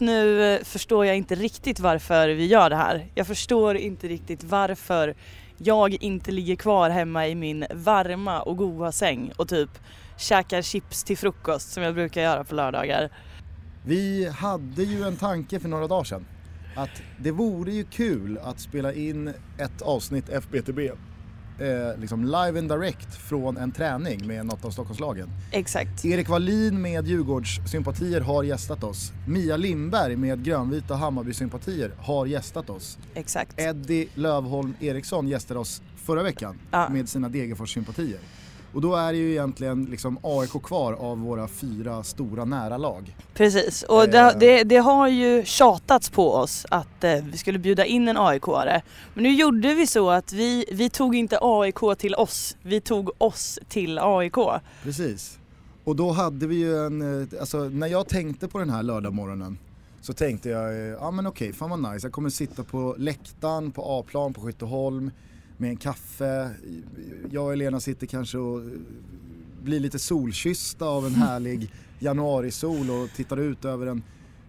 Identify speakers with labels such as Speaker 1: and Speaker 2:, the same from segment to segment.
Speaker 1: Just nu eh, förstår jag inte riktigt varför vi gör det här. Jag förstår inte riktigt varför jag inte ligger kvar hemma i min varma och goa säng och typ käkar chips till frukost som jag brukar göra på lördagar.
Speaker 2: Vi hade ju en tanke för några dagar sedan. Att det vore ju kul att spela in ett avsnitt FBTB. Eh, liksom live and direct från en träning med något av Stockholmslagen.
Speaker 1: Exakt.
Speaker 2: Erik Wallin med Djurgårdssympatier har gästat oss. Mia Lindberg med grönvita Hammarby-sympatier har gästat oss.
Speaker 1: Exakt.
Speaker 2: Eddie Lövholm Eriksson gästade oss förra veckan
Speaker 1: Ja.
Speaker 2: med sina Degerfors-sympatier. Och då är det ju egentligen liksom AIK kvar av våra fyra stora nära lag.
Speaker 1: Precis, och
Speaker 2: Eh.
Speaker 1: det, det, det har ju tjatats på oss att eh, vi skulle bjuda in en AIK-are. Men nu gjorde vi så att vi, vi tog inte AIK till oss, vi tog oss till AIK.
Speaker 2: Precis. Och då hade vi ju en, eh, alltså när jag tänkte på den här lördagmorgonen så tänkte jag, ja men okej, fan vad nice. Jag kommer sitta på läktaren på A-plan på Skytteholm med en kaffe. Jag och Elena sitter kanske och blir lite solkyssta av en härlig januarisol och tittar ut över en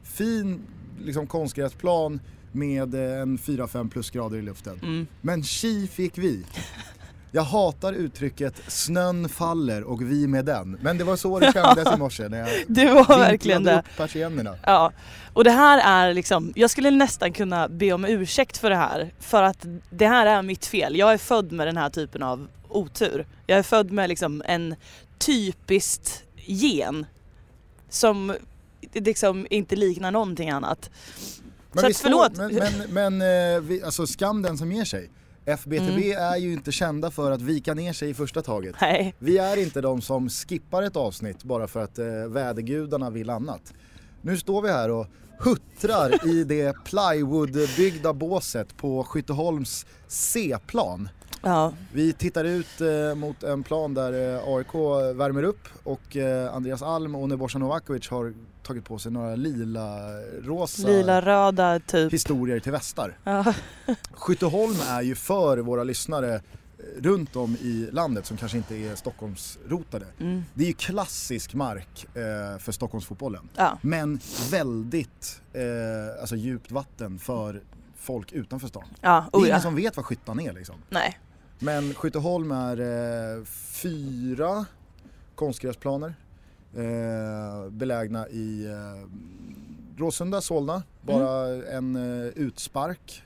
Speaker 2: fin liksom, konstgräsplan med eh, en 4-5 plusgrader i luften.
Speaker 1: Mm.
Speaker 2: Men tji fick vi. Jag hatar uttrycket snön faller och vi med den. Men det var så det kändes i morse när jag
Speaker 1: Det var verkligen det.
Speaker 2: upp persiennerna.
Speaker 1: Ja, och det här är liksom, jag skulle nästan kunna be om ursäkt för det här. För att det här är mitt fel. Jag är född med den här typen av otur. Jag är född med liksom en typiskt gen som liksom inte liknar någonting annat.
Speaker 2: Men
Speaker 1: Så att förlåt.
Speaker 2: Men, men, men eh, alltså skam den som ger sig. FBTB
Speaker 1: Mm.
Speaker 2: är ju inte kända för att vika ner sig i första taget.
Speaker 1: Nej,
Speaker 2: Vi är inte de som skippar ett avsnitt bara för att eh, vädergudarna vill annat. Nu står vi här och huttrar i det plywoodbyggda båset på Skytteholms C-plan.
Speaker 1: Ja,
Speaker 2: Vi tittar ut eh, mot en plan där eh, AIK värmer upp och eh, Andreas Alm och Nebojsa Novakovic har tagit på sig några lila, rosa
Speaker 1: lila röda typ.
Speaker 2: historier till västar.
Speaker 1: Ja,
Speaker 2: Skytteholm är ju för våra lyssnare eh, runt om i landet som kanske inte är Stockholmsrotade.
Speaker 1: mm,
Speaker 2: Det är ju klassisk mark eh, för Stockholmsfotbollen.
Speaker 1: ja,
Speaker 2: Men väldigt eh, alltså djupt vatten för folk utanför stan.
Speaker 1: ja,
Speaker 2: Det är
Speaker 1: oh,
Speaker 2: ingen
Speaker 1: ja.
Speaker 2: som vet vad Skyttan är liksom.
Speaker 1: Nej,
Speaker 2: Men Skytteholm är eh, fyra konstgräsplaner eh, belägna i eh, Råsunda, Solna. Bara en eh, utspark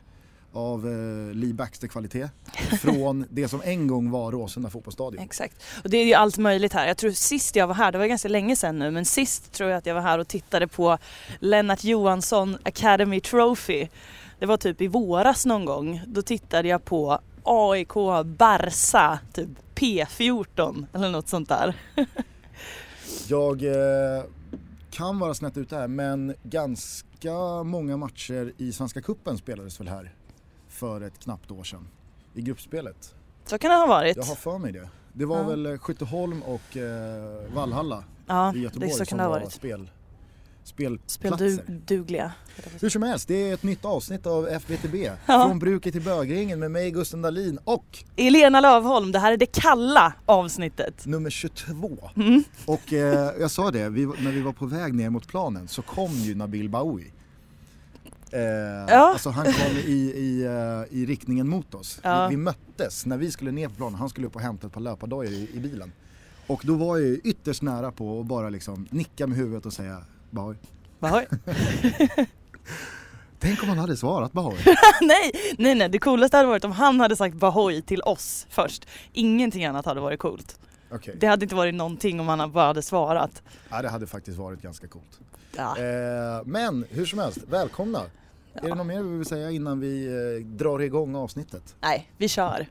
Speaker 2: av eh, Lee Baxter-kvalitet från det som en gång var Råsunda fotbollsstadion.
Speaker 1: exakt. Och det är ju allt möjligt här. Jag tror sist jag var här, det var ganska länge sedan nu, men sist tror jag att jag var här och tittade på Lennart Johansson Academy Trophy. Det var typ i våras någon gång. Då tittade jag på AIK Barca, typ P14 eller något sånt där.
Speaker 2: Jag eh, kan vara snett ute här men ganska många matcher i Svenska Cupen spelades väl här för ett knappt år sedan i gruppspelet.
Speaker 1: Så kan det ha varit.
Speaker 2: Jag har för mig det. Det var
Speaker 1: Ja.
Speaker 2: väl eh, Skytteholm och eh, Vallhalla
Speaker 1: Ja,
Speaker 2: i
Speaker 1: det
Speaker 2: Göteborg
Speaker 1: så kan
Speaker 2: som
Speaker 1: det ha
Speaker 2: var
Speaker 1: varit.
Speaker 2: spel, spelplatser.
Speaker 1: Speldugliga.
Speaker 2: Hur som helst, det är ett nytt avsnitt av FBTB.
Speaker 1: Ja.
Speaker 2: Från bruket till bögringen med mig Gusten Dahlin och
Speaker 1: Elena Lövholm, det här är det kalla avsnittet.
Speaker 2: nummer 22.
Speaker 1: Mm.
Speaker 2: Och eh, jag sa det, vi, när vi var på väg ner mot planen så kom ju Nabil Bahoui. Eh,
Speaker 1: Ja.
Speaker 2: Alltså han kom i, i, eh, i riktningen mot oss.
Speaker 1: Ja.
Speaker 2: Vi, vi möttes när vi skulle ner på planen, han skulle upp och hämta ett par löpardojor i, i bilen. Och då var jag ju ytterst nära på att bara liksom nicka med huvudet och säga Bahoui.
Speaker 1: Ohoj.
Speaker 2: Tänk om han hade svarat Bahoui.
Speaker 1: nej, nej, nej, det coolaste hade varit om han hade sagt Bahoy till oss först. Ingenting annat hade varit coolt.
Speaker 2: Okej,
Speaker 1: Det hade inte varit någonting om han bara hade svarat.
Speaker 2: ja, det hade faktiskt varit ganska coolt.
Speaker 1: Ja.
Speaker 2: Eh, men hur som helst, välkomna. Är det något mer vi vill säga innan vi eh, drar igång avsnittet?
Speaker 1: Nej, vi kör.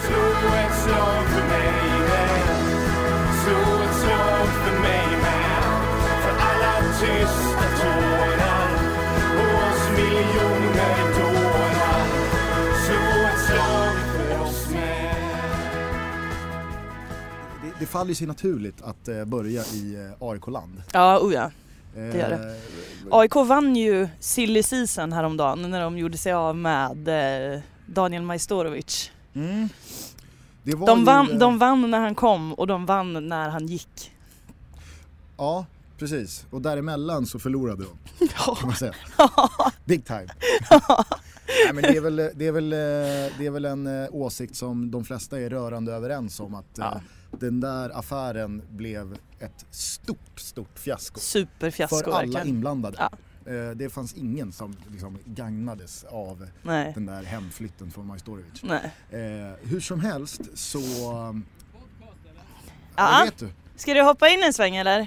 Speaker 3: Slå ett slag för mig med Slå ett slag för mig tysta tårar Och oss miljoner dårar Slå ett slag för oss med
Speaker 2: Det, det faller sig naturligt att eh, börja i eh, AIK-land.
Speaker 1: Ja, oh ja.
Speaker 2: Eh,
Speaker 1: gör det. AIK vann ju silly season häromdagen när de gjorde sig av med eh, Daniel Majstorovic.
Speaker 2: Mm. Det var
Speaker 1: De
Speaker 2: ju,
Speaker 1: vann,
Speaker 2: eh,
Speaker 1: de vann när han kom och de vann när han gick.
Speaker 2: Ja, precis. Och däremellan så förlorade de,
Speaker 1: Ja.
Speaker 2: kan man säga. Big time. Nej, men det, är väl, det, är väl, eh, det är väl en eh, åsikt som de flesta är rörande överens om att eh,
Speaker 1: Ja.
Speaker 2: den där affären blev ett stort, stort fiasko.
Speaker 1: Superfiasko
Speaker 2: För alla
Speaker 1: verkligen.
Speaker 2: inblandade.
Speaker 1: Ja.
Speaker 2: Eh, Det fanns ingen som liksom gagnades av
Speaker 1: Nej.
Speaker 2: den där hemflytten från Majstorovic. Eh, hur som helst så...
Speaker 1: Ja.
Speaker 2: Vet du?
Speaker 1: Ska du hoppa in en sväng eller?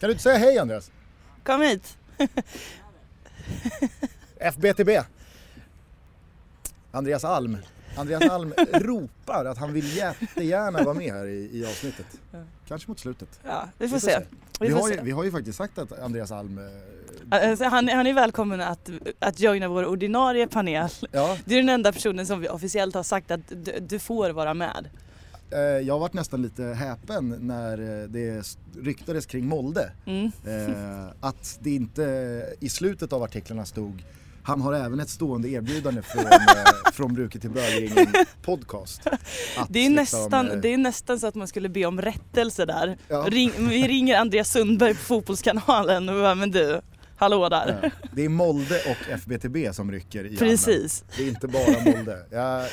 Speaker 2: Kan du inte säga hej Andreas?
Speaker 1: Kom hit.
Speaker 2: FBTB. Andreas Alm. Andreas Alm ropar att han vill jättegärna vara med här i, i avsnittet. Kanske mot slutet.
Speaker 1: Ja, vi får se.
Speaker 2: Vi,
Speaker 1: Vi får
Speaker 2: har ju,
Speaker 1: se.
Speaker 2: vi har ju faktiskt sagt att Andreas Alm... eh,
Speaker 1: Alltså, han, han är välkommen att, att joina vår ordinarie panel.
Speaker 2: Ja,
Speaker 1: Du är den enda personen som vi officiellt har sagt att du, du får vara med.
Speaker 2: Eh, jag varit nästan lite häpen när eh, det ryktades kring Molde.
Speaker 1: Mm.
Speaker 2: Eh, att det inte i slutet av artiklarna stod han har även ett stående erbjudande från, från Bruket till Börjingen podcast.
Speaker 1: Det är,
Speaker 2: liksom,
Speaker 1: nästan,
Speaker 2: eh,
Speaker 1: det är nästan så att man skulle be om rättelse där.
Speaker 2: Ja.
Speaker 1: Ring, vi ringer Andreas Sundberg på Fotbollskanalen och bara, men du, hallå där.
Speaker 2: Ja, det är Molde och FBTB som rycker i.
Speaker 1: Precis.
Speaker 2: Det är inte bara Molde. Jag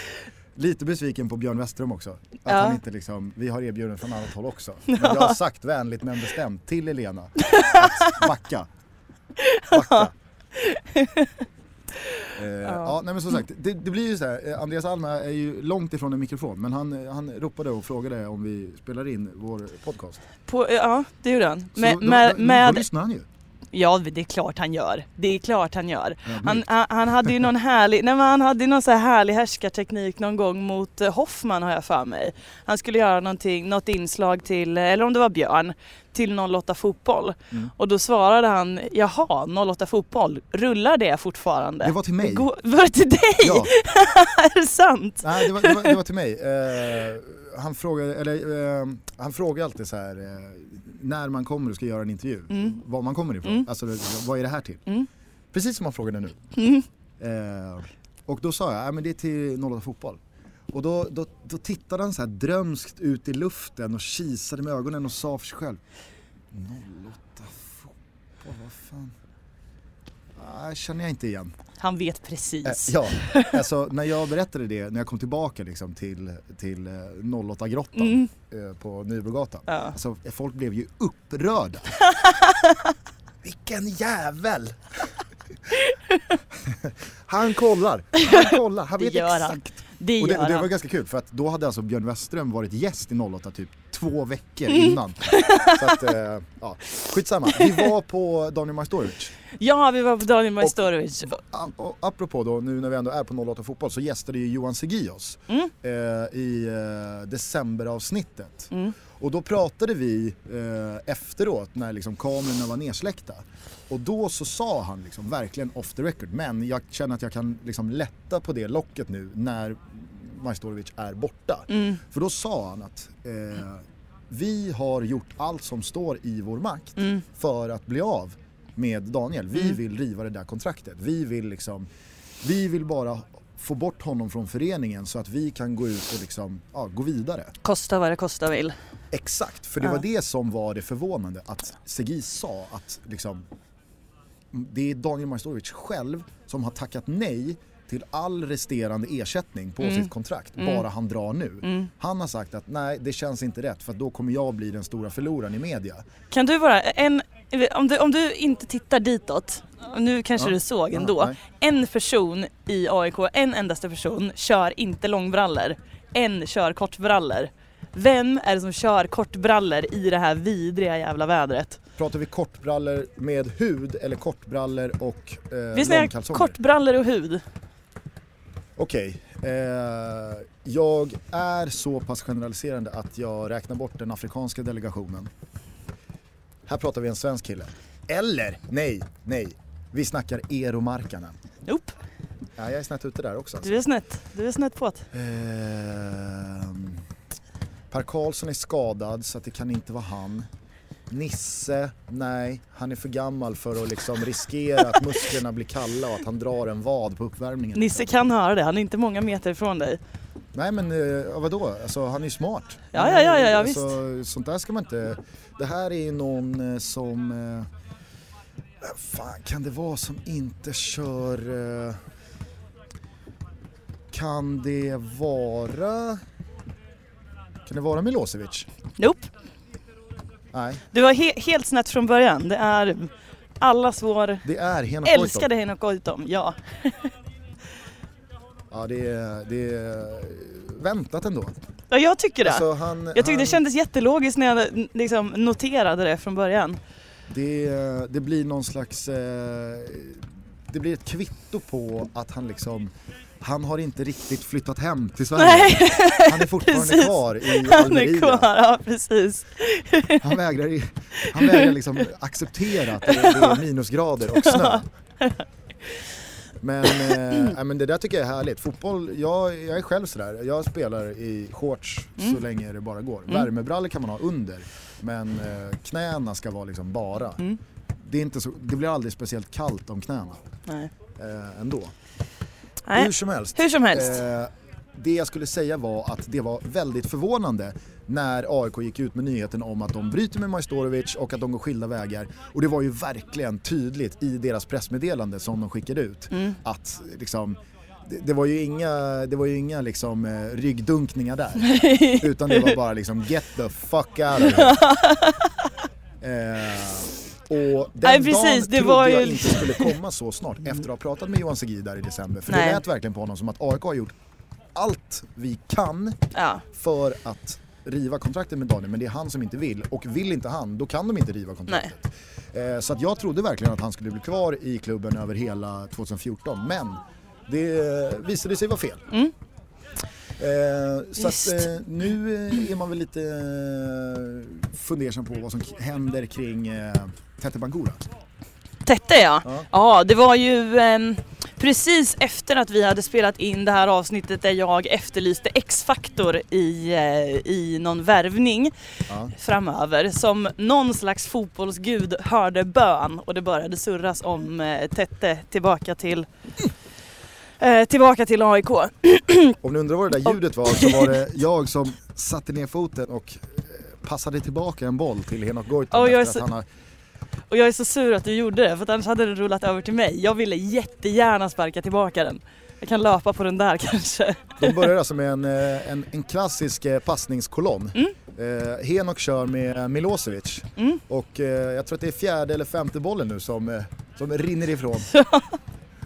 Speaker 2: lite besviken på Björn Westerholm också. Att
Speaker 1: Ja.
Speaker 2: han inte liksom, vi har erbjudanden från annat håll också. Men jag har sagt vänligt men bestämt till Elena att backa. Backa. Eh, ja. nej men som sagt, det, det blir ju så här. eh, Andreas Alma är ju långt ifrån en mikrofon men han, han ropade och frågade om vi spelar in vår podcast.
Speaker 1: På, ja, det gjorde han.
Speaker 2: Så
Speaker 1: Med,
Speaker 2: då,
Speaker 1: med,
Speaker 2: då, då
Speaker 1: med,
Speaker 2: lyssnar han ju.
Speaker 1: Ja, det är klart han gör. Det är klart han gör. Han, han, han hade ju någon härlig, nej men han hade någon så här härlig härskarteknik någon gång mot eh, Hoffman har jag för mig. Han skulle göra någonting, något inslag till, eller om det var Björn, till 08 fotboll.
Speaker 2: Mm.
Speaker 1: Och då svarade han, jaha 08 fotboll, rullar det fortfarande?
Speaker 2: Det var till mig.
Speaker 1: Gå- var det till dig?
Speaker 2: Ja.
Speaker 1: är det sant?
Speaker 2: Nej, det var, det var, det var till mig. Eh, han, frågade, eller, eh, han frågar alltid så här eh, när man kommer och ska göra en intervju,
Speaker 1: Mm.
Speaker 2: var man kommer ifrån.
Speaker 1: Mm.
Speaker 2: Alltså vad är det här till?
Speaker 1: Mm.
Speaker 2: Precis som han frågade nu.
Speaker 1: Mm.
Speaker 2: Eh, och då sa jag, ja men det är till 08 fotboll. Och då, då, då tittade han så här drömskt ut i luften och kisade med ögonen och sa för sig själv 08 fotboll, vad fan? Nej, känner jag inte igen.
Speaker 1: Han vet
Speaker 2: Eh,
Speaker 1: precis.
Speaker 2: ja, alltså när jag berättade det, när jag kom tillbaka liksom till, till eh, 08-grottan
Speaker 1: Mm.
Speaker 2: eh, på Nybrogatan.
Speaker 1: Ja.
Speaker 2: Alltså folk blev ju upprörda. Vilken jävel! han kollar, han kollar, han vet
Speaker 1: gör han. Det
Speaker 2: Och det, och det var ganska kul för att då hade alltså Björn Westerström varit gäst i 08 typ två veckor
Speaker 1: Mm.
Speaker 2: innan. Så att, eh, ja, skitsamma. Vi var på Daniel Majstorovic.
Speaker 1: Ja, vi var på Daniel Majstorovic.
Speaker 2: A- och apropå då, nu när vi ändå är på 08 fotboll så gästade ju Johan Segios
Speaker 1: Mm.
Speaker 2: eh, i eh, decemberavsnittet.
Speaker 1: Mm.
Speaker 2: Och då pratade vi eh, efteråt när liksom kamerorna var nedsläckta. Och då så sa han liksom verkligen off the record, men jag känner att jag kan liksom lätta på det locket nu när Majstorovic är borta.
Speaker 1: Mm.
Speaker 2: För då sa han att eh, vi har gjort allt som står i vår makt
Speaker 1: Mm.
Speaker 2: för att bli av med Daniel. Vi
Speaker 1: Mm.
Speaker 2: vill riva det där kontraktet. Vi vill liksom, vi vill bara få bort honom från föreningen så att vi kan gå ut och liksom, ja, gå vidare.
Speaker 1: Kosta vad det kosta vill.
Speaker 2: Exakt, för det
Speaker 1: Ja.
Speaker 2: var det som var det förvånande att Segi sa att liksom, det är Daniel Majstorovic själv som har tackat nej till all resterande ersättning på
Speaker 1: Mm.
Speaker 2: sitt kontrakt,
Speaker 1: Mm.
Speaker 2: bara han drar nu.
Speaker 1: Mm.
Speaker 2: Han har sagt att nej, det känns inte rätt för då kommer jag bli den stora förloraren i media.
Speaker 1: Kan du bara, en, om, du, om du inte tittar ditåt, nu kanske
Speaker 2: Ja.
Speaker 1: du såg
Speaker 2: Ja,
Speaker 1: ändå.
Speaker 2: nej.
Speaker 1: en person i AIK, en endaste person, kör inte långbrallor. En kör kortbrallor. Vem är det som kör kortbrallor i det här vidriga jävla vädret?
Speaker 2: Pratar vi kortbrallor med hud eller kortbrallor och eh,
Speaker 1: Vi
Speaker 2: långkalsonger?
Speaker 1: kortbrallor och hud.
Speaker 2: Okej, eh, jag är så pass generaliserande att jag räknar bort den afrikanska delegationen. Här pratar vi en svensk kille. Eller, nej, nej. Vi snackar Eero Markkanen.
Speaker 1: Nope,
Speaker 2: Ja, jag är snett ute där också. Alltså.
Speaker 1: du är snett. Du är snett på det.
Speaker 2: Ehm, per Karlsson är skadad så att det kan inte vara han. Nisse, nej, han är för gammal för att liksom riskera att musklerna blir kalla och att han drar en vad på uppvärmningen.
Speaker 1: Nisse kan höra det, han är inte många meter ifrån dig.
Speaker 2: Nej men eh, vadå, alltså han är ju smart.
Speaker 1: Ja, ja, ja, ja, ja,
Speaker 2: alltså, Sånt där ska man inte... Det här är ju någon eh, som... Eh, fan kan det vara som inte kör... Eh, kan det vara... Kan det vara Milosevic?
Speaker 1: Nope.
Speaker 2: Nej,
Speaker 1: Du var he helt snett från början. Det är allas vår
Speaker 2: det är Henok Goitom.
Speaker 1: älskade Henok Goitom. Ja.
Speaker 2: Ja, det är, det är väntat ändå.
Speaker 1: ja, jag tycker det.
Speaker 2: Alltså, han,
Speaker 1: jag tyckte
Speaker 2: han,
Speaker 1: det kändes jättelogiskt när jag liksom noterade det från början.
Speaker 2: Det, det blir någon slags... Eh, det blir ett kvitto på att han liksom... Han har inte riktigt flyttat hem till Sverige.
Speaker 1: Nej,
Speaker 2: Han är fortfarande
Speaker 1: precis.
Speaker 2: kvar i
Speaker 1: han är
Speaker 2: Almeria.
Speaker 1: kvar. Ja, precis.
Speaker 2: Han vägrar, han vägrar liksom acceptera att det, är minusgrader och snö. Men, eh, men det där tycker jag är härligt. Fotboll, jag, jag är själv sådär. Jag spelar i shorts
Speaker 1: Mm.
Speaker 2: så länge det bara går. Värmebrallor kan man ha under. Men eh, knäna ska vara liksom bara.
Speaker 1: Mm.
Speaker 2: Det, är inte så, det blir aldrig speciellt kallt om knäna
Speaker 1: Nej.
Speaker 2: eh, ändå.
Speaker 1: Nej.
Speaker 2: Hur som helst.
Speaker 1: Hur som helst.
Speaker 2: Eh, det jag skulle säga var att det var väldigt förvånande när AIK gick ut med nyheten om att de bryter med Majstorovic och att de går skilda vägar. Och det var ju verkligen tydligt i deras pressmeddelande som de skickade ut
Speaker 1: Mm.
Speaker 2: att liksom det, var ju inga, det var ju inga liksom, eh, ryggdunkningar där. utan det var bara liksom get the fuck out of here. Eh, och den
Speaker 1: Nej, precis,
Speaker 2: dagen
Speaker 1: det
Speaker 2: trodde jag
Speaker 1: ju-
Speaker 2: inte skulle komma så snart efter att ha pratat med Johan Segui där i december. För
Speaker 1: Nej.
Speaker 2: det lät verkligen på honom som att AIK har gjort allt vi kan
Speaker 1: Ja.
Speaker 2: för att riva kontraktet med Daniel men det är han som inte vill och vill inte han då kan de inte riva kontraktet. Eh, så att jag trodde verkligen att han skulle bli kvar i klubben över hela 2014 men det visade sig vara fel.
Speaker 1: Mm.
Speaker 2: Eh, så att, eh, nu eh, är man väl lite eh, fundersam på vad som händer kring eh, Tete Bangura.
Speaker 1: Tette ja.
Speaker 2: Ja.
Speaker 1: Ja, det var ju ehm, precis efter att vi hade spelat in det här avsnittet där jag efterlyste X-faktor i, eh, i någon värvning
Speaker 2: Ja.
Speaker 1: framöver som någon slags fotbollsgud hörde bön och det började surras om eh, Tette tillbaka till eh, tillbaka till AIK.
Speaker 2: Om ni undrar vad det där ljudet var så var det jag som satte ner foten och eh, passade tillbaka en boll till Henok Goitom
Speaker 1: är
Speaker 2: efter
Speaker 1: så-
Speaker 2: att han har
Speaker 1: Och jag är så sur att du gjorde det för annars hade den rullat över till mig. Jag ville jättegärna sparka tillbaka den. Jag kan löpa på den där kanske.
Speaker 2: De börjar alltså med en, eh, en, en klassisk passningskolonn. Eh, Henok kör med Milosevic
Speaker 1: Mm.
Speaker 2: och eh, jag tror att det är fjärde eller femte bollen nu som, som rinner ifrån.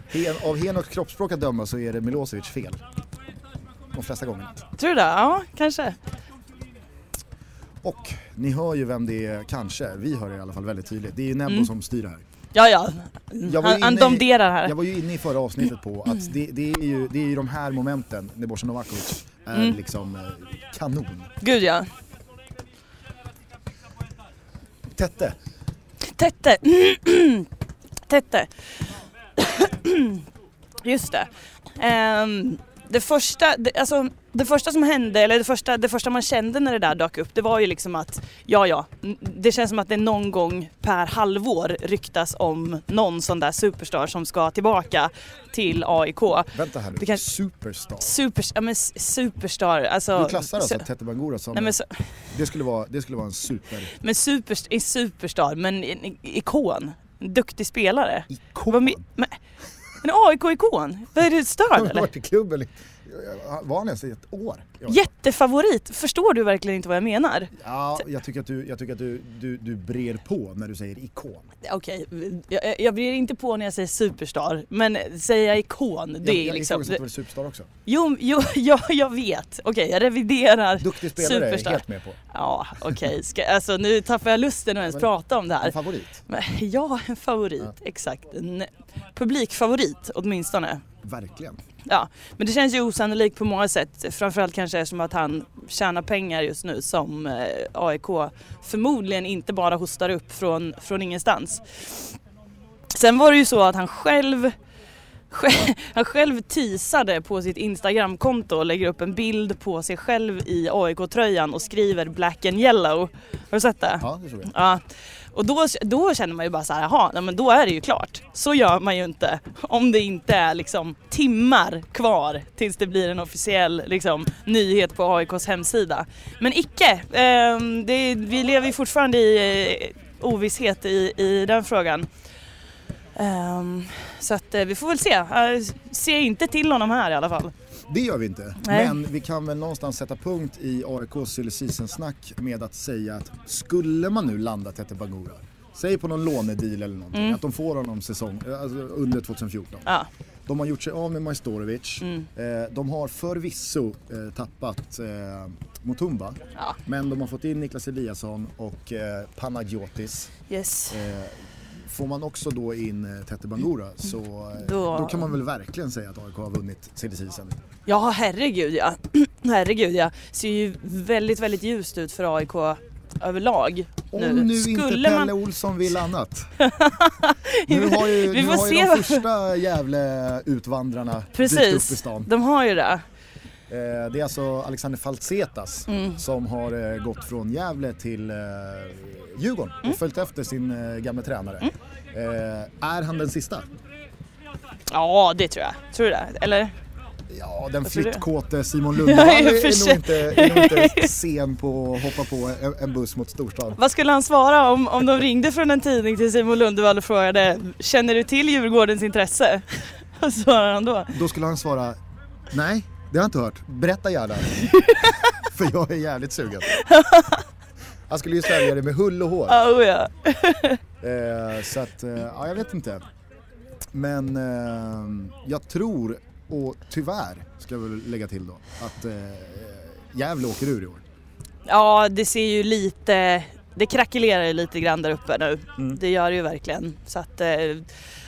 Speaker 2: Hen, av Henoks kroppsspråk att döma så är det Milosevic fel. De flesta gångerna.
Speaker 1: Tror du det? Ja, kanske.
Speaker 2: Och ni hör ju vem det är, kanske. Vi hör det i alla fall väldigt tydligt. Det är ju Nebbo
Speaker 1: Mm.
Speaker 2: som styr det här.
Speaker 1: Ja, ja.
Speaker 2: Jag var
Speaker 1: Han, han domderar här.
Speaker 2: Jag var ju inne i förra avsnittet på att det, det, är, ju, det är ju de här momenten när Bosan Novakovic är
Speaker 1: Mm.
Speaker 2: liksom eh, kanon.
Speaker 1: Gud ja.
Speaker 2: Tette,
Speaker 1: Tette. Tette. Just det. Ehm, det första, det, alltså, det första som hände, eller det första, det första man kände när det där dök upp, det var ju liksom att ja, ja, det känns som att det någon gång per halvår ryktas om någon sån där superstar som ska tillbaka till AIK.
Speaker 2: vänta här nu.
Speaker 1: Kan-
Speaker 2: Superstar.
Speaker 1: Super, ja, men superstar, alltså.
Speaker 2: Du klassar alltså
Speaker 1: så-
Speaker 2: Tete Bangura som,
Speaker 1: Nej, men, så,
Speaker 2: det, skulle vara, det skulle vara en super
Speaker 1: men super, är superstar, men en en ikon. Duktig spelare.
Speaker 2: ikon.
Speaker 1: Vad men, en AIK-ikon? Vad är du störd
Speaker 2: har
Speaker 1: eller?
Speaker 2: varit i klubben var han ens i ett år?
Speaker 1: Jättefavorit! Förstår du verkligen inte vad jag menar?
Speaker 2: Ja, jag tycker att, du, jag tycker att du, du, du brer på när du säger ikon.
Speaker 1: Okej, jag, jag blir inte på när jag säger superstar, men säger jag ikon, det
Speaker 2: jag,
Speaker 1: är
Speaker 2: jag
Speaker 1: liksom...
Speaker 2: ifrågasätter väl superstar också.
Speaker 1: Jo, jo ja, jag vet. Okej, jag reviderar.
Speaker 2: Duktig spelare är jag
Speaker 1: Superstar.
Speaker 2: helt med på.
Speaker 1: Ja, okej. Ska- Alltså nu tappar jag lusten att ens
Speaker 2: Men-
Speaker 1: prata om det här.
Speaker 2: En favorit,
Speaker 1: ja, en favorit.
Speaker 2: Ja.
Speaker 1: Exakt. En publikfavorit åtminstone.
Speaker 2: verkligen.
Speaker 1: Ja, men det känns ju osannolikt på många sätt. Framförallt kanske som att han tjänar pengar just nu som eh, AIK förmodligen inte bara hostar upp från, från ingenstans. Sen var det ju så att han själv själv- han själv teasade på sitt Instagramkonto och lägger upp en bild på sig själv i AIK-tröjan och skriver black and yellow. Har du sett det?
Speaker 2: Ja, det tror jag.
Speaker 1: Ja. Och då, då känner man ju bara så här, jaha, nej, men då är det ju klart. Så gör man ju inte om det inte är liksom timmar kvar tills det blir en officiell liksom, nyhet på AIKs hemsida. Men icke, eh, det, vi lever ju fortfarande i eh, ovisshet i, i den frågan. Ehm, så att eh, vi får väl se. Eh, Jag ser inte till honom här i alla fall.
Speaker 2: Det gör vi inte.
Speaker 1: Nej.
Speaker 2: Men vi kan väl någonstans sätta punkt i AIKs silly season-snack med att säga att skulle man nu landa Tete Bangura, säg på någon lånedeal eller någonting,
Speaker 1: Mm.
Speaker 2: att de får honom säsong, alltså under 2014.
Speaker 1: Ja,
Speaker 2: De har gjort sig av med Majstorovic.
Speaker 1: Mm.
Speaker 2: Eh, de har förvisso eh, tappat eh, Mutumba.
Speaker 1: ja,
Speaker 2: Men de har fått in Niklas Eliasson och eh, Panagiotis.
Speaker 1: yes.
Speaker 2: Får man också då in eh, Tete Bangura så eh,
Speaker 1: Då-
Speaker 2: då... kan man väl verkligen säga att AIK har vunnit season.
Speaker 1: Ja, herregud ja. herregud ja. Ser ju väldigt, väldigt ljust ut för AIK överlag.
Speaker 2: Om
Speaker 1: nu.
Speaker 2: nu,
Speaker 1: Skulle
Speaker 2: inte
Speaker 1: man-
Speaker 2: Pelle Olsson vill annat. nu har ju,
Speaker 1: Vi
Speaker 2: nu har ju de första jävla utvandrarna dykt upp i
Speaker 1: Precis,
Speaker 2: stan.
Speaker 1: de har ju det.
Speaker 2: Eh, det är alltså Alexander Falsetas
Speaker 1: Mm.
Speaker 2: som har gått från Gävle till Djurgården och följt efter sin eh, gamla tränare. Eh, är han den sista?
Speaker 1: Ja, det tror jag. Tror du det? Eller?
Speaker 2: Ja, den
Speaker 1: Vad tror du?
Speaker 2: flyttkåte Simon
Speaker 1: Ja,
Speaker 2: Lundvall
Speaker 1: i och för
Speaker 2: är,
Speaker 1: sig.
Speaker 2: nog inte, är nog inte sen på att hoppa på en, en buss mot storstan.
Speaker 1: Vad skulle han svara om, om de ringde från en tidning till Simon Lundevall och frågade Känner du till Djurgårdens intresse? Vad svarar han då?
Speaker 2: Då skulle han svara Nej, det har jag inte hört. Berätta gärna. För jag är jävligt sugen. Han skulle ju sälja det med hull och hår.
Speaker 1: Oh, ja.
Speaker 2: Eh, så att, eh, ja jag vet inte. Men eh, jag tror, och tyvärr ska jag väl lägga till då, att eh, Gävle åker ur i år.
Speaker 1: ja, det ser ju lite det krackelerar ju lite grann där uppe nu.
Speaker 2: Mm.
Speaker 1: Det gör det ju verkligen. Så att, eh,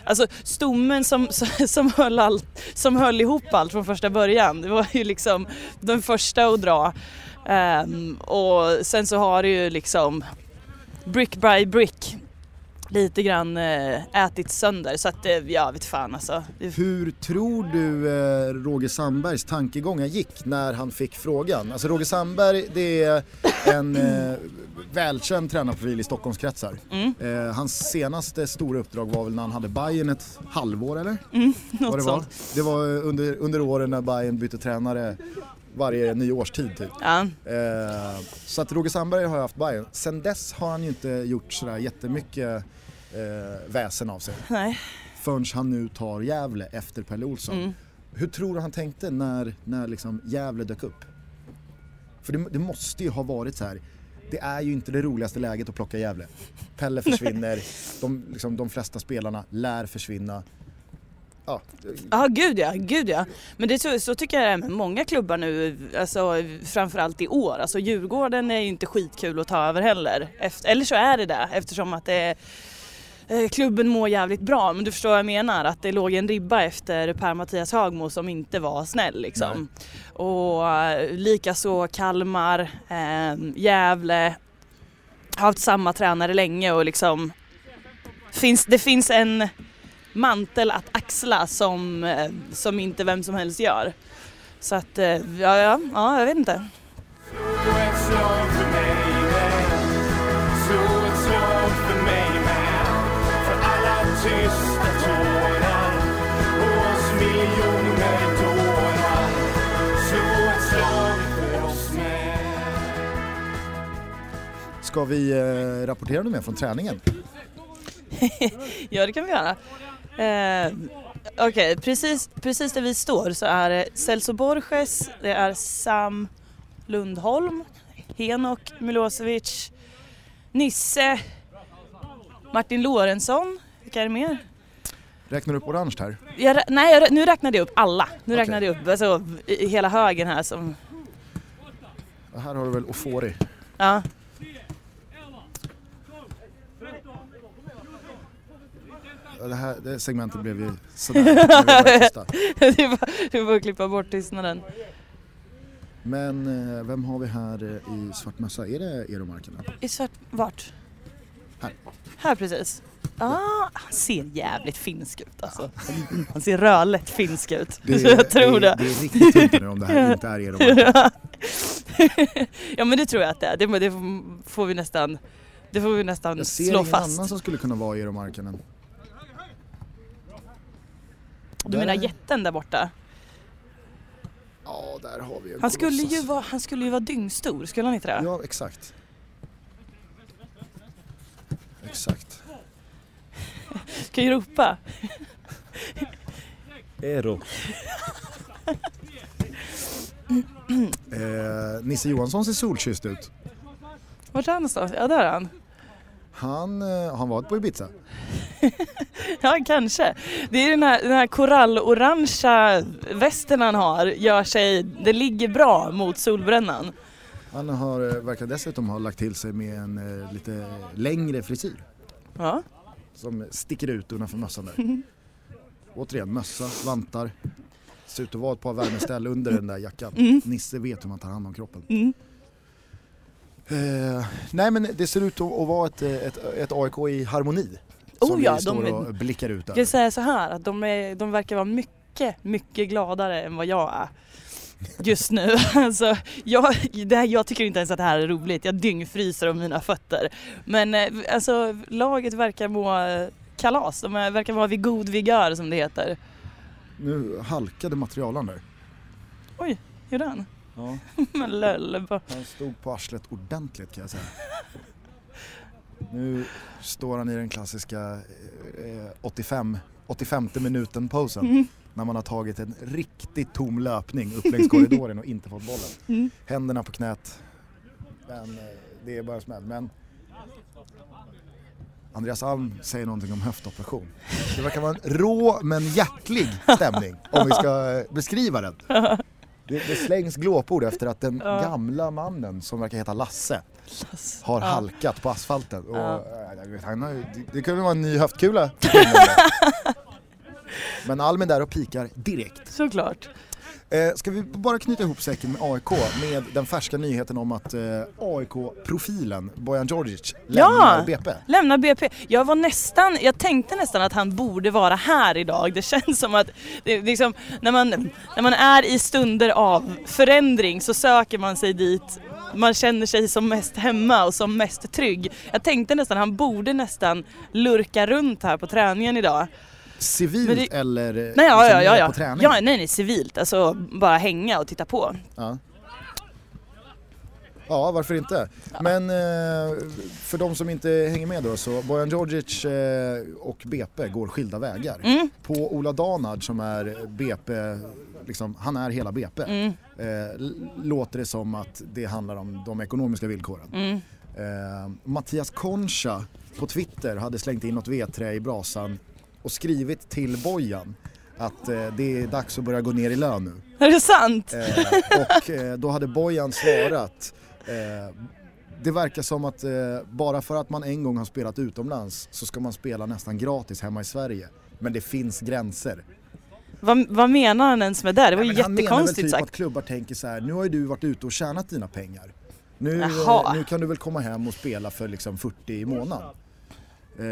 Speaker 1: alltså stommen som, som, höll allt, som höll ihop allt från första början, det var ju liksom den första att dra. Ehm, och sen så har det ju liksom brick by brick lite grann eh, ätit sönder. Så att eh, jag vet fan alltså.
Speaker 2: Hur tror du eh, Roger Sandbergs tankegångar gick när han fick frågan? Alltså Roger Sandberg det är en eh, välkänd tränarprofil i Stockholmskretsar.
Speaker 1: Mm,
Speaker 2: Eh, hans senaste stora uppdrag var väl när han hade Bayern ett halvår eller?
Speaker 1: mm, något
Speaker 2: det var.
Speaker 1: sånt.
Speaker 2: Det var under, under åren när Bayern bytte tränare varje nyårstid typ.
Speaker 1: Ja.
Speaker 2: Eh, så att Roger Sandberg har ju haft Bayern. Sen dess har han ju inte gjort sådär jättemycket eh, väsen av sig.
Speaker 1: Nej.
Speaker 2: Förrän han nu tar Gävle efter Pelle Olsson.
Speaker 1: Mm.
Speaker 2: Hur tror du han tänkte när, när liksom Gävle dök upp? För det, det måste ju ha varit så här. Det är ju inte det roligaste läget att plocka Gävle. Pelle försvinner, de, liksom, de flesta spelarna lär försvinna. Ja,
Speaker 1: Ja, gud ja, gud ja. Men det, så, så tycker jag det är med många klubbar nu, alltså, framförallt i år. Alltså Djurgården är ju inte skitkul att ta över heller. Efter, eller så är det det eftersom att det eh, klubben mår jävligt bra. Men du förstår vad jag menar, att det låg en ribba efter Per-Mattias Högmo som inte var snäll liksom. Och eh, likaså Kalmar, eh, Gävle, har haft samma tränare länge och liksom finns, det finns en mantel att axla som, eh, som inte vem som helst gör. Så att, eh, ja, ja, ja jag vet inte.
Speaker 2: Ska vi eh, rapportera något mer från träningen?
Speaker 1: Ja, det kan vi göra. Eh, Okej, precis, precis där vi står så är det Celso Borges, det är Sam Lundholm, Henok Milosevic, Nisse, Martin Lorentzon, vilka är det mer?
Speaker 2: Räknar du upp orange här?
Speaker 1: Jag, nej, jag, nu räknade jag upp alla. Nu
Speaker 2: Okej.
Speaker 1: räknade jag upp alltså, i, i hela högen här som...
Speaker 2: Ja, Här har du väl Ofori.
Speaker 1: Ja.
Speaker 2: Det här det segmentet blev ju sådär.
Speaker 1: det var, det var att klippa bort tystnaden.
Speaker 2: Men eh, vem har vi här eh, i svart mössa? Är det Eromarken?
Speaker 1: I svart... Vart?
Speaker 2: Här.
Speaker 1: Här precis. Ah, han ser jävligt finsk ut alltså. Han ser rödlätt finsk ut. jag tror det.
Speaker 2: Det är riktigt tunt nu om det här inte är Eromarken.
Speaker 1: ja men det tror jag att det är. Det, det får vi nästan Det får vi nästan
Speaker 2: Jag ser
Speaker 1: slå
Speaker 2: ingen
Speaker 1: fast.
Speaker 2: annan som skulle kunna vara Eero Markkanen.
Speaker 1: Du menar jätten där borta?
Speaker 2: Ja, där har vi en
Speaker 1: Han skulle, ju vara, han skulle ju vara dyngstor, skulle han inte det?
Speaker 2: Ja, exakt. Exakt.
Speaker 1: Ska ju ropa.
Speaker 4: Eero.
Speaker 2: Eh, Nisse Johansson ser solkysst ut.
Speaker 1: Vart är han någonstans? Ja, där är han.
Speaker 2: Han eh, har han varit på Ibiza.
Speaker 1: Ja, kanske. Det är den här, den här korallorangea västen han har, gör sig, det ligger bra mot solbrännan.
Speaker 2: Han har, eh, verkar dessutom ha lagt till sig med en eh, lite längre frisyr
Speaker 1: Ja.
Speaker 2: som sticker ut innanför mössan där. Återigen, mössa, vantar. Ser ut att vara ett par värmeställ under den där jackan.
Speaker 1: Mm.
Speaker 2: Nisse vet hur man tar hand om kroppen.
Speaker 1: Mm.
Speaker 2: Eh, nej men det ser ut att, vara ett, ett, ett AIK i harmoni.
Speaker 1: Oh ja,
Speaker 2: vi står
Speaker 1: de-
Speaker 2: och blickar ut
Speaker 1: Jag
Speaker 2: över.
Speaker 1: säga så här att de, är, de verkar vara mycket, mycket gladare än vad jag är. Just nu. Alltså, jag, det här, jag tycker inte ens att det här är roligt. Jag dyngfryser om mina fötter. Men eh, alltså, laget verkar må kalas. De verkar vara vid god vigör som det heter.
Speaker 2: Nu halkade materialen där.
Speaker 1: Gjorde han?
Speaker 2: Ja.
Speaker 1: Men löll. bara-
Speaker 2: Han stod på arslet ordentligt kan jag säga. Nu står han i den klassiska eh, 85, 85 minuten posen.
Speaker 1: Mm.
Speaker 2: När man har tagit en riktigt tom löpning upp längs korridoren och inte fått bollen.
Speaker 1: Mm.
Speaker 2: Händerna på knät. Men eh, det är bara smäll. Men Andreas Alm säger någonting om höftoperation. Det verkar vara en rå men hjärtlig stämning om vi ska eh, beskriva den. Det, det slängs glåpord efter att den
Speaker 1: Ja.
Speaker 2: gamla mannen som verkar heta Lasse har
Speaker 1: Ja.
Speaker 2: halkat på asfalten. Och,
Speaker 1: Ja.
Speaker 2: eh, vet, han har, det, det kunde vara en ny höftkula. Men Alm är där och pikar direkt.
Speaker 1: Såklart.
Speaker 2: Eh, ska vi bara knyta ihop säcken med AIK med den färska nyheten om att eh, AIK-profilen Bojan Djordjic lämnar
Speaker 1: Ja!
Speaker 2: BP?
Speaker 1: Lämna BP. Jag var nästan, jag tänkte nästan att han borde vara här idag. Det känns som att det, liksom, när, man, när man är i stunder av förändring så söker man sig dit man känner sig som mest hemma och som mest trygg. Jag tänkte nästan, han borde nästan lurka runt här på träningen idag.
Speaker 2: Civilt
Speaker 1: det-
Speaker 2: eller
Speaker 1: Nej, ja,
Speaker 2: liksom
Speaker 1: ja, ja,
Speaker 2: på träning?
Speaker 1: ja nej, nej, civilt. Alltså bara hänga och titta på.
Speaker 2: Ja. Ja, varför inte? Men eh, för de som inte hänger med då så Bojan Djordjic eh, och BP går skilda vägar.
Speaker 1: Mm,
Speaker 2: På Ola Danard som är BP, liksom, han är hela BP.
Speaker 1: mm,
Speaker 2: Eh, låter det som att det handlar om de ekonomiska villkoren.
Speaker 1: mm.
Speaker 2: Eh, Mattias Concha på Twitter hade slängt in något vedträ i brasan och skrivit till Bojan att eh, det är dags att börja gå ner i lön nu.
Speaker 1: Är det sant?
Speaker 2: Eh, och eh, då hade Bojan svarat eh, det verkar som att eh, bara för att man en gång har spelat utomlands så ska man spela nästan gratis hemma i Sverige. Men det finns gränser.
Speaker 1: Vad, vad menar han ens med det? Det var ju
Speaker 2: Men han menar väl
Speaker 1: jättekonstigt
Speaker 2: typ
Speaker 1: sagt.
Speaker 2: att klubbar tänker så här, nu har ju du varit ute och tjänat dina pengar. Nu, eh, nu kan du väl komma hem och spela för liksom 40 i månaden. Eh,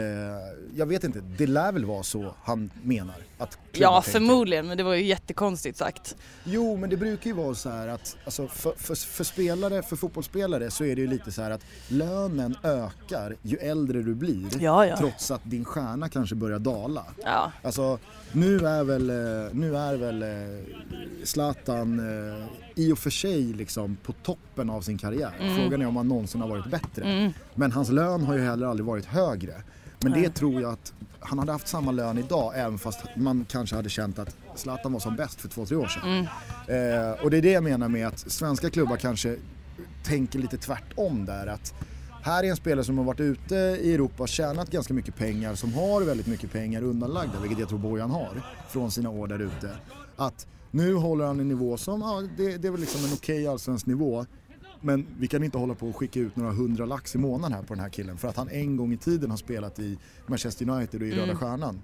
Speaker 2: jag vet inte, det lär väl vara så han menar att
Speaker 1: Ja, förmodligen, men det var ju jättekonstigt sagt.
Speaker 2: Jo, men det brukar ju vara så här att alltså, för, för, för spelare, för fotbollsspelare så är det ju lite så här att lönen ökar ju äldre du blir.
Speaker 1: Ja, ja.
Speaker 2: Trots att din stjärna kanske börjar dala.
Speaker 1: Ja,
Speaker 2: Alltså nu är väl, eh, nu är väl eh, Zlatan eh, i och för sig liksom på toppen av sin karriär. Frågan är om han någonsin har varit bättre.
Speaker 1: mm.
Speaker 2: Men hans lön har ju heller aldrig varit högre. Men det tror jag att han hade haft samma lön idag även fast man kanske hade känt att Zlatan var som bäst för två, tre år sedan.
Speaker 1: Mm.
Speaker 2: Eh, och det är det jag menar med att svenska klubbar kanske tänker lite tvärtom där. Att här är en spelare som har varit ute i Europa och tjänat ganska mycket pengar, som har väldigt mycket pengar undanlagda, vilket jag tror Bojan har, från sina år där ute. Att nu håller han en nivå som, ja det, det är väl liksom en okej allsvensk nivå. Men vi kan inte hålla på och skicka ut några hundra lax i månaden här på den här killen för att han en gång i tiden har spelat i Manchester United och i Röda
Speaker 1: Mm.
Speaker 2: Stjärnan.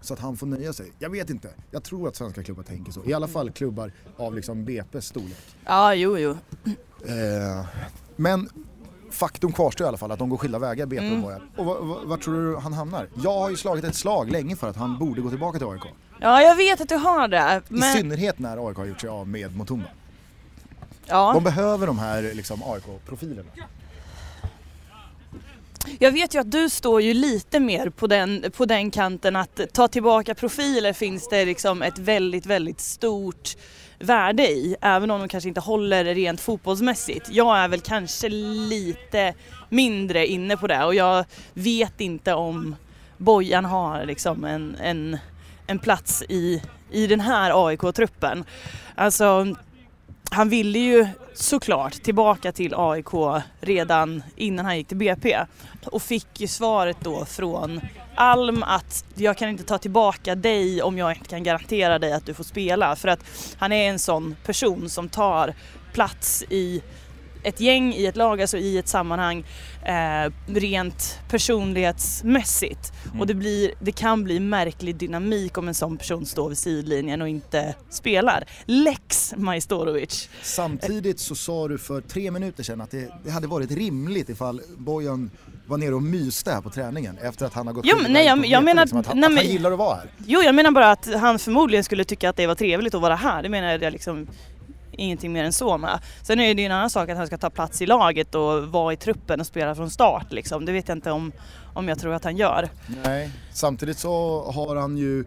Speaker 2: Så att han får nöja sig. Jag vet inte. Jag tror att svenska klubbar tänker så. I alla fall klubbar av liksom BP's storlek.
Speaker 1: ja jo, jo.
Speaker 2: Eh, men faktum kvarstår i alla fall att de går skilda vägar, BP
Speaker 1: Mm.
Speaker 2: och Bojan. Och var, tror du han hamnar? Jag har ju slagit ett slag länge för att han borde gå tillbaka till AIK.
Speaker 1: Ja, jag vet att du har det.
Speaker 2: I
Speaker 1: Men,
Speaker 2: synnerhet när AIK har gjort sig av med Mutumba.
Speaker 1: Ja.
Speaker 2: De behöver de här liksom, AIK-profilerna.
Speaker 1: Jag vet ju att du står ju lite mer på den, på den kanten att ta tillbaka profiler finns det liksom ett väldigt, väldigt stort värde i, även om de kanske inte håller rent fotbollsmässigt. Jag är väl kanske lite mindre inne på det och jag vet inte om Bojan har liksom en, en, en plats i, i den här AIK-truppen. Alltså, han ville ju såklart tillbaka till AIK redan innan han gick till BP och fick ju svaret då från Alm att jag kan inte ta tillbaka dig om jag inte kan garantera dig att du får spela. För att han är en sån person som tar plats i ett gäng, i ett lag, alltså i ett sammanhang eh, rent personlighetsmässigt.
Speaker 2: Mm.
Speaker 1: Och det, blir, det kan bli märklig dynamik om en sån person står vid sidlinjen och inte spelar. Lex Majstorovic.
Speaker 2: Samtidigt så sa du för tre minuter sedan att det, det hade varit rimligt ifall Bojan var nere och myste här på träningen efter att han har gått
Speaker 1: Jo, men nej, jag- jag menar-
Speaker 2: liksom, att, han,
Speaker 1: nej,
Speaker 2: att han gillar att vara här.
Speaker 1: Jo, jag menar bara att han förmodligen skulle tycka att det var trevligt att vara här. Det menar jag liksom ingenting mer än så med. Sen är det ju en annan sak att han ska ta plats i laget och vara i truppen och spela från start liksom. Det vet jag inte om, om jag tror att han gör.
Speaker 2: Nej, samtidigt så har han ju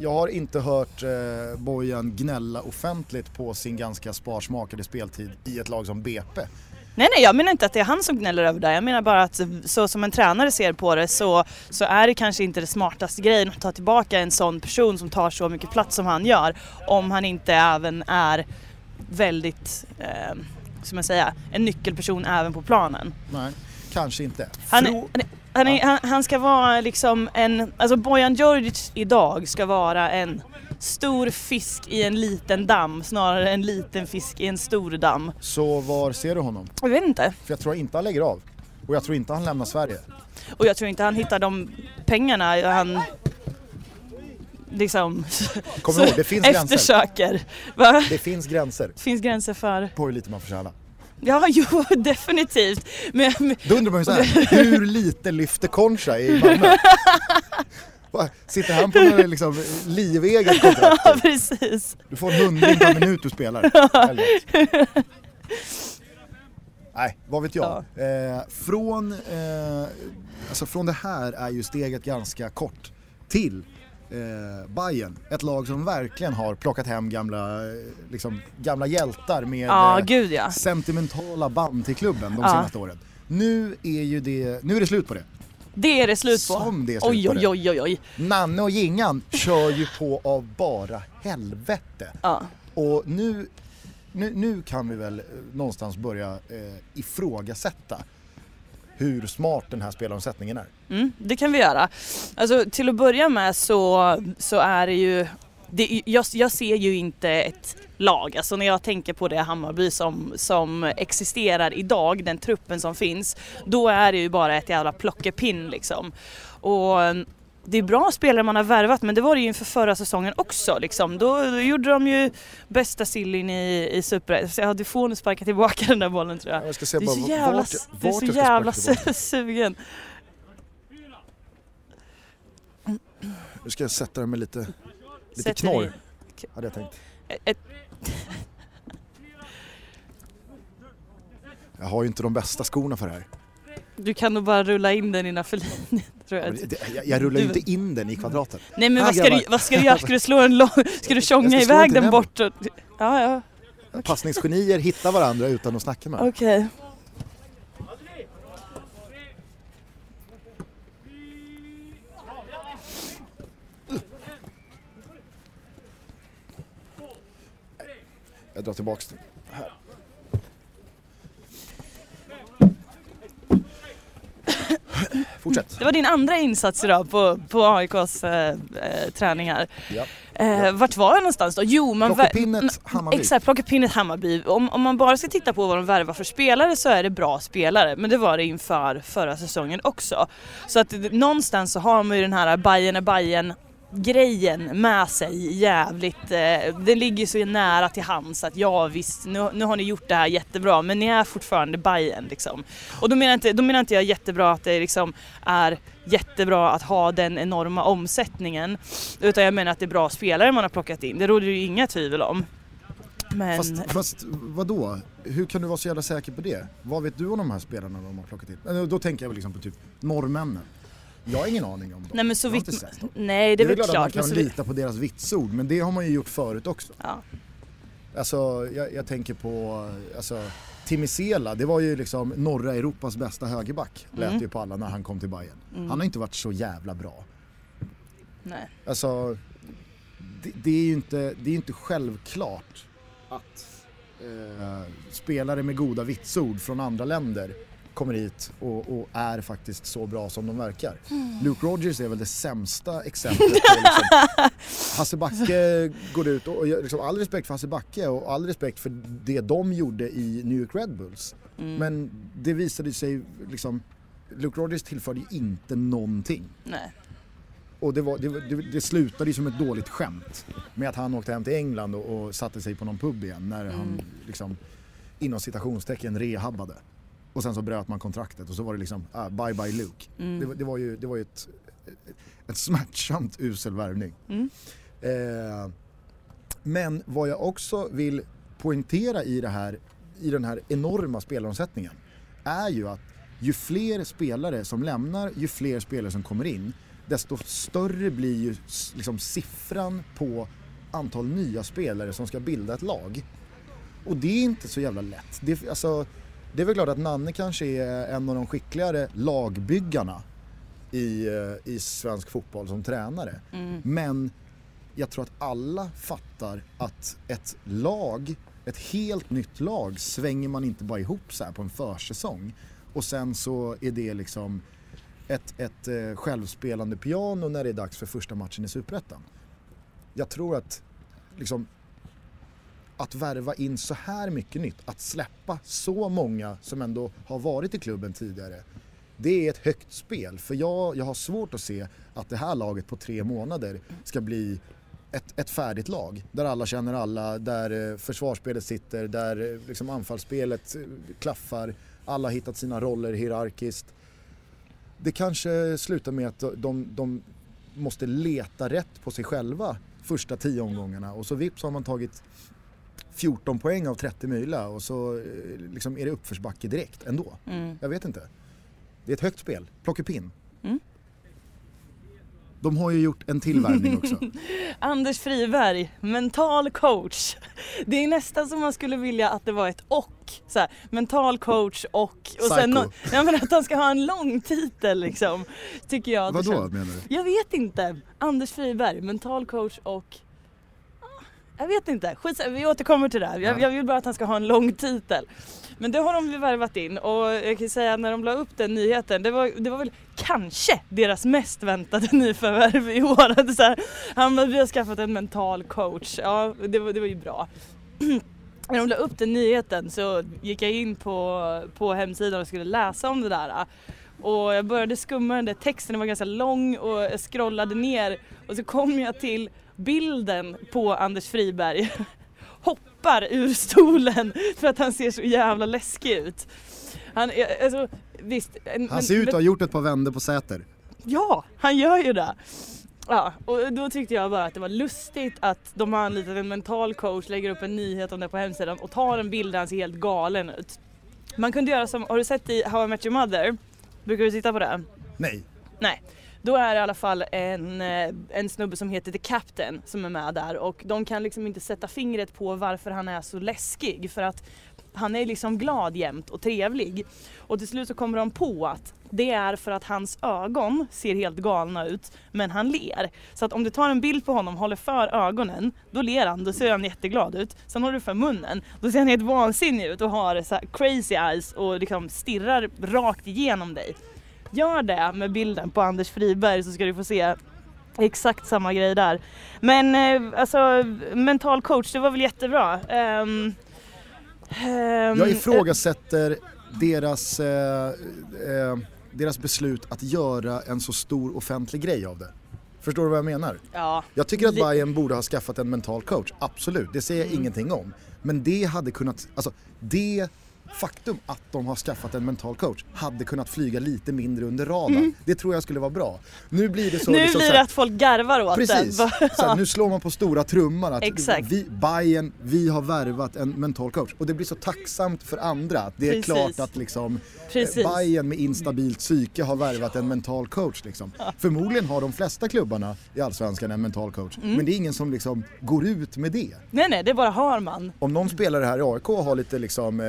Speaker 2: jag har inte hört eh, Bojan gnälla offentligt på sin ganska sparsmakade speltid i ett lag som BP.
Speaker 1: Nej, nej, jag menar inte att det är han som gnäller över det. Jag menar bara att så som en tränare ser på det så, så är det kanske inte det smartaste grejen att ta tillbaka en sån person som tar så mycket plats som han gör. Om han inte även är väldigt, eh, som jag säga, en nyckelperson även på planen.
Speaker 2: Nej, kanske inte.
Speaker 1: Han, han, han, är, han, han ska vara liksom en, alltså Bojan Djordjic idag ska vara en stor fisk i en liten damm snarare än en liten fisk i en stor damm.
Speaker 2: Så var ser du honom?
Speaker 1: Jag vet inte.
Speaker 2: För jag tror inte han lägger av. Och jag tror inte han lämnar Sverige.
Speaker 1: Och jag tror inte han hittar de pengarna han liksom
Speaker 2: Kom ihåg, det finns gränser.
Speaker 1: eftersöker. Va?
Speaker 2: Det finns gränser
Speaker 1: Det finns gränser för...
Speaker 2: på hur lite man får tjäna.
Speaker 1: Ja, jo definitivt. Men, men
Speaker 2: Då undrar man ju såhär, hur lite lyfter Concha i Malmö? Sitter han på några liksom liveget kontrakt?
Speaker 1: ja, precis.
Speaker 2: Du får en hundring per minut du spelar. Nej, vad vet jag. Eh, från, eh, alltså från det här är ju steget ganska kort till eh, Bayern. Ett lag som verkligen har plockat hem gamla, eh, liksom, gamla hjältar med
Speaker 1: Ja,
Speaker 2: eh,
Speaker 1: gud ja.
Speaker 2: sentimentala band till klubben de
Speaker 1: Ja.
Speaker 2: senaste åren. Nu är ju det, nu är det slut på det.
Speaker 1: Det är det slut på.
Speaker 2: Som det är slut
Speaker 1: oj,
Speaker 2: på
Speaker 1: oj, oj, oj, oj.
Speaker 2: Nanne och Gingan kör ju på av bara helvete.
Speaker 1: Ja.
Speaker 2: Och nu, nu, nu kan vi väl eh, någonstans börja eh, ifrågasätta hur smart den här spelaromsättningen är.
Speaker 1: Mm, det kan vi göra. Alltså till att börja med så, så är det ju, det, jag, jag ser ju inte ett lag, alltså när jag tänker på det Hammarby som, som existerar idag, den truppen som finns, då är det ju bara ett jävla plockepinn liksom. Och det är bra spelare man har värvat men det var det ju inför förra säsongen också liksom. Då, då gjorde de ju bästa sillin i, i Superettan. Ja, du får nu sparka tillbaka den där bollen tror jag.
Speaker 2: Jag ska se
Speaker 1: Du är
Speaker 2: bara
Speaker 1: så
Speaker 2: vart-
Speaker 1: jävla,
Speaker 2: vart,
Speaker 1: du är
Speaker 2: vart
Speaker 1: så jävla sugen.
Speaker 2: Nu ska jag sätta den med lite, lite knorr, hade jag tänkt.
Speaker 1: Ett,
Speaker 2: Jag har ju inte de bästa skorna för det här.
Speaker 1: Du kan nog bara rulla in den innanför linjen tror jag.
Speaker 2: Det- Jag, jag rullar ju
Speaker 1: Du-
Speaker 2: inte in den i kvadraten.
Speaker 1: Nej men
Speaker 2: Här,
Speaker 1: vad ska, du, vad ska du göra? Ska du slå en lång... Ska du tjonga iväg den bort? Och, ja, ja.
Speaker 2: Passningsgenier hittar varandra utan att snacka med varandra.
Speaker 1: Okej.
Speaker 2: Jag drar tillbaks den. Här. Fortsätt.
Speaker 1: Det var din andra insats idag på, på AIKs eh, eh, träningar.
Speaker 2: Ja.
Speaker 1: Eh, vart var jag någonstans då? Jo, man...
Speaker 2: Plockepinnet Hammarby.
Speaker 1: Exakt, Plockepinnet Hammarby. Om, om man bara ska titta på vad de värvar för spelare så är det bra spelare. Men det var det inför förra säsongen också. Så att någonstans så har man ju den här Bayern är Bayern grejen med sig jävligt. Eh, det ligger så nära till hands att ja visst, nu, nu har ni gjort det här jättebra men ni är fortfarande Bayern liksom. Och då menar inte, då menar inte jag jättebra att det liksom är jättebra att ha den enorma omsättningen. Utan jag menar att det är bra spelare man har plockat in, det råder ju inga tvivel om. Men
Speaker 2: Fast, fast vadå? Hur kan du vara så jävla säker på det? Vad vet du om de här spelarna de har plockat in? Då tänker jag väl liksom på typ norrmännen. Jag har ingen aning om dem.
Speaker 1: nej men så vitt, nej det är väl
Speaker 2: klart att man
Speaker 1: klart. Men
Speaker 2: kan
Speaker 1: så vitt,
Speaker 2: lita på deras vitsord men det har man ju gjort förut också.
Speaker 1: ja.
Speaker 2: Alltså jag, jag tänker på alltså, Timmy Sela, det var ju liksom norra Europas bästa högerback lät
Speaker 1: Mm.
Speaker 2: ju på alla när han kom till Bayern.
Speaker 1: Mm.
Speaker 2: Han har inte varit så jävla bra.
Speaker 1: Nej.
Speaker 2: Alltså det, det är ju inte, det är inte självklart att eh, spelare med goda vitsord från andra länder kommer hit och, och är faktiskt så bra som de verkar. Luke Rogers är väl det sämsta exemplet på liksom, Hasse Backe går ut och, och liksom, all respekt för Hasse Backe och all respekt för det de gjorde i New York Red Bulls.
Speaker 1: Mm.
Speaker 2: Men det visade sig liksom, Luke Rogers tillförde ju inte någonting.
Speaker 1: nej.
Speaker 2: Och det, var, det, det, det slutade ju som ett dåligt skämt med att han åkte hem till England och, och satte sig på någon pub igen när han
Speaker 1: Mm.
Speaker 2: liksom inom citationstecken rehabbade. Och sen så bröt man kontraktet och så var det liksom ah, bye bye Luke.
Speaker 1: Mm.
Speaker 2: Det, var- det var ju, det var ju ett, ett smärtsamt usel värvning.
Speaker 1: Mm.
Speaker 2: Eh, men vad jag också vill poängtera i, det här, i den här enorma spelaromsättningen är ju att ju fler spelare som lämnar, ju fler spelare som kommer in, desto större blir ju liksom siffran på antal nya spelare som ska bilda ett lag. Och det är inte så jävla lätt. Det, alltså, det är väl klart att Nanne kanske är en av de skickligare lagbyggarna i, eh, i svensk fotboll som tränare.
Speaker 1: Mm.
Speaker 2: Men jag tror att alla fattar att ett lag, ett helt nytt lag svänger man inte bara ihop så här på en försäsong. Och sen så är det liksom ett, ett eh, självspelande piano när det är dags för första matchen i Superettan. Jag tror att liksom att värva in så här mycket nytt, att släppa så många som ändå har varit i klubben tidigare. Det är ett högt spel för jag, jag har svårt att se att det här laget på tre månader ska bli ett, ett färdigt lag. Där alla känner alla, där eh, försvarsspelet sitter, där eh, liksom anfallsspelet eh, klaffar. Alla har hittat sina roller hierarkiskt. Det kanske slutar med att de, de måste leta rätt på sig själva första tio omgångarna och så vips har man tagit 14 poäng av 30 möjliga och så eh, liksom är det uppförsbacke direkt ändå.
Speaker 1: Mm.
Speaker 2: Jag vet inte. Det är ett högt spel. Plockepinn.
Speaker 1: Mm.
Speaker 2: De har ju gjort en tillvärvning också.
Speaker 1: Anders Friberg, mental coach. Det är nästan som man skulle vilja att det var ett och. Så här, mental coach och... och sen
Speaker 2: Psycho.
Speaker 1: nå- ja, men att han ska ha en lång titel liksom. Tycker jag.
Speaker 2: Vadå
Speaker 1: känns-
Speaker 2: menar du?
Speaker 1: Jag vet inte. Anders Friberg, mental coach och... Jag vet inte. Skit, vi återkommer till det här. Jag,
Speaker 2: Ja.
Speaker 1: jag vill bara att han ska ha en lång titel. Men det har de värvat in och jag kan säga när de la upp den nyheten, det var, det var väl kanske deras mest väntade nyförvärv i år. Att Så här, han bara, vi har skaffat en mental coach. Ja, det var, det var ju bra. När de la upp den nyheten så gick jag in på, på hemsidan och skulle läsa om det där. Och jag började skumma den där texten, den var ganska lång och jag scrollade ner och så kom jag till bilden på Anders Friberg. Hoppar ur stolen för att han ser så jävla läskig ut. Han, är- alltså, visst,
Speaker 2: Han
Speaker 1: men-
Speaker 2: ser ut att ha gjort ett par vändor på Säter.
Speaker 1: Ja, han gör ju det. Ja, och då tyckte jag bara att det var lustigt att de har anlitat en mental coach, lägger upp en nyhet om det på hemsidan och tar en bild där han ser helt galen ut. Man kunde göra som, har du sett i How I Met Your Mother? Brukar du titta på det?
Speaker 2: Nej.
Speaker 1: Nej. Då är det i alla fall en, eh, en snubbe som heter The Captain som är med där och de kan liksom inte sätta fingret på varför han är så läskig för att han är liksom glad jämt och trevlig. Och till slut så kommer de på att det är för att hans ögon ser helt galna ut men han ler. Så att om du tar en bild på honom, håller för ögonen, då ler han, då ser han jätteglad ut. Sen håller du för munnen, då ser han helt vansinnig ut och har så här crazy eyes och liksom stirrar rakt igenom dig. Gör det med bilden på Anders Friberg så ska du få se exakt samma grej där. Men eh, alltså mental coach, det var väl jättebra. Um, ehm,
Speaker 2: Jag ifrågasätter deras, eh, eh, deras beslut att göra en så stor offentlig grej av det. Förstår du vad jag menar?
Speaker 1: Ja,
Speaker 2: Jag tycker att Bayern borde ha skaffat en mental coach, absolut, det säger jag
Speaker 1: Mm.
Speaker 2: ingenting om. Men det hade kunnat, alltså det faktum att de har skaffat en mental coach hade kunnat flyga lite mindre under radarn. Det tror jag skulle vara bra. Nu blir det så...
Speaker 1: Mm. nu
Speaker 2: liksom
Speaker 1: blir det
Speaker 2: här-
Speaker 1: att folk garvar åt
Speaker 2: Precis, så här, nu slår man på stora trumman att
Speaker 1: Exakt.
Speaker 2: vi, Bayern, vi har värvat en mental coach. Och det blir så tacksamt för andra att det är
Speaker 1: Precis.
Speaker 2: klart att liksom
Speaker 1: Precis.
Speaker 2: eh, Bayern med instabilt psyke har värvat en mental coach. Liksom. Förmodligen har de flesta klubbarna i Allsvenskan en mental coach.
Speaker 1: Mm.
Speaker 2: Men det är ingen som liksom går ut med det.
Speaker 1: Nej nej, det bara har man.
Speaker 2: Om någon spelare här i AIK har lite liksom, eh,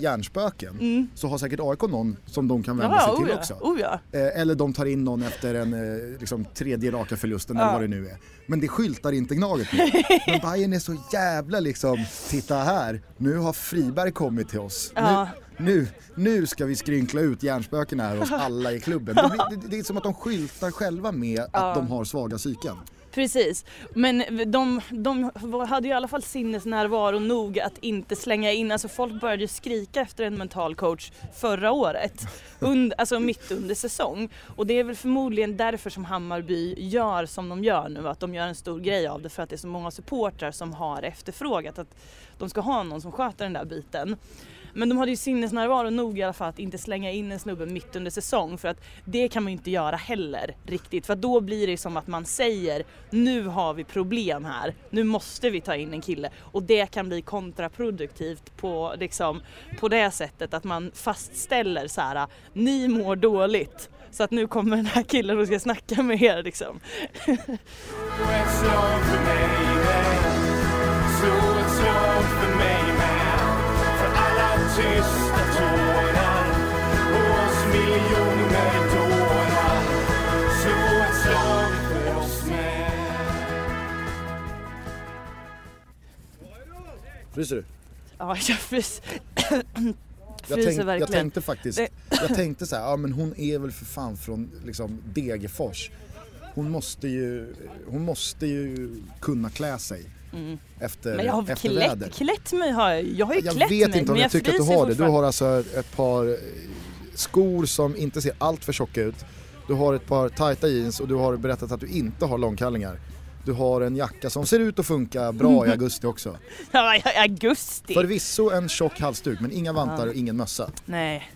Speaker 2: hjär- hjärnspöken så har säkert AIK någon som de kan vända
Speaker 1: Mm. Ja,
Speaker 2: sig
Speaker 1: oh
Speaker 2: till
Speaker 1: ja,
Speaker 2: också.
Speaker 1: oh ja.
Speaker 2: Eh, Eller de tar in någon efter en eh, liksom, tredje raka förlusten
Speaker 1: Ja.
Speaker 2: eller vad det nu är. Men det skyltar inte Gnaget med. Men Bayern är så jävla liksom, titta här, nu har Friberg kommit till oss.
Speaker 1: Ja.
Speaker 2: Nu, nu, nu ska vi skrynkla ut hjärnspökena här hos alla i klubben. Det, det, det är som att de skyltar själva med att
Speaker 1: Ja.
Speaker 2: de har svaga psyken.
Speaker 1: Precis, men de, de hade ju i alla fall sinnesnärvaro nog att inte slänga in, alltså folk började ju skrika efter en mental coach förra året, under, alltså mitt under säsong. Och det är väl förmodligen därför som Hammarby gör som de gör nu, att de gör en stor grej av det för att det är så många supportrar som har efterfrågat att de ska ha någon som sköter den där biten. Men de hade ju sinnesnärvaro nog i alla fall att inte slänga in en snubbe mitt under säsong för att det kan man ju inte göra heller riktigt för att då blir det som att man säger nu har vi problem här, nu måste vi ta in en kille och det kan bli kontraproduktivt på, liksom, på det sättet att man fastställer så här ni mår dåligt så att nu kommer den här killen och ska snacka med er liksom.
Speaker 3: tysta tårar och oss miljoner dårar. Slå ett slag för oss med.
Speaker 2: Fryser du?
Speaker 1: Ja, jag frys,
Speaker 2: Jag,
Speaker 1: fryser
Speaker 2: tänk, jag tänkte faktiskt, jag tänkte så här, ja men hon är väl för fan från liksom Degerfors. Hon måste ju, hon måste ju kunna klä sig efter,
Speaker 1: Mm. Men jag har
Speaker 2: efter väder.
Speaker 1: klätt, klätt mig har jag, jag har ju
Speaker 2: Jag
Speaker 1: klätt
Speaker 2: vet
Speaker 1: mig
Speaker 2: inte om
Speaker 1: men
Speaker 2: jag, tycker att du har det. Du har alltså ett par eh, skor som inte ser allt för tjocka ut. Du har ett par tajta jeans och du har berättat att du inte har långkallingar. Du har en jacka som ser ut att funka bra i augusti också.
Speaker 1: Ja, i augusti.
Speaker 2: Förvisso en tjock halsduk men inga vantar och ingen mössa.
Speaker 1: Nej.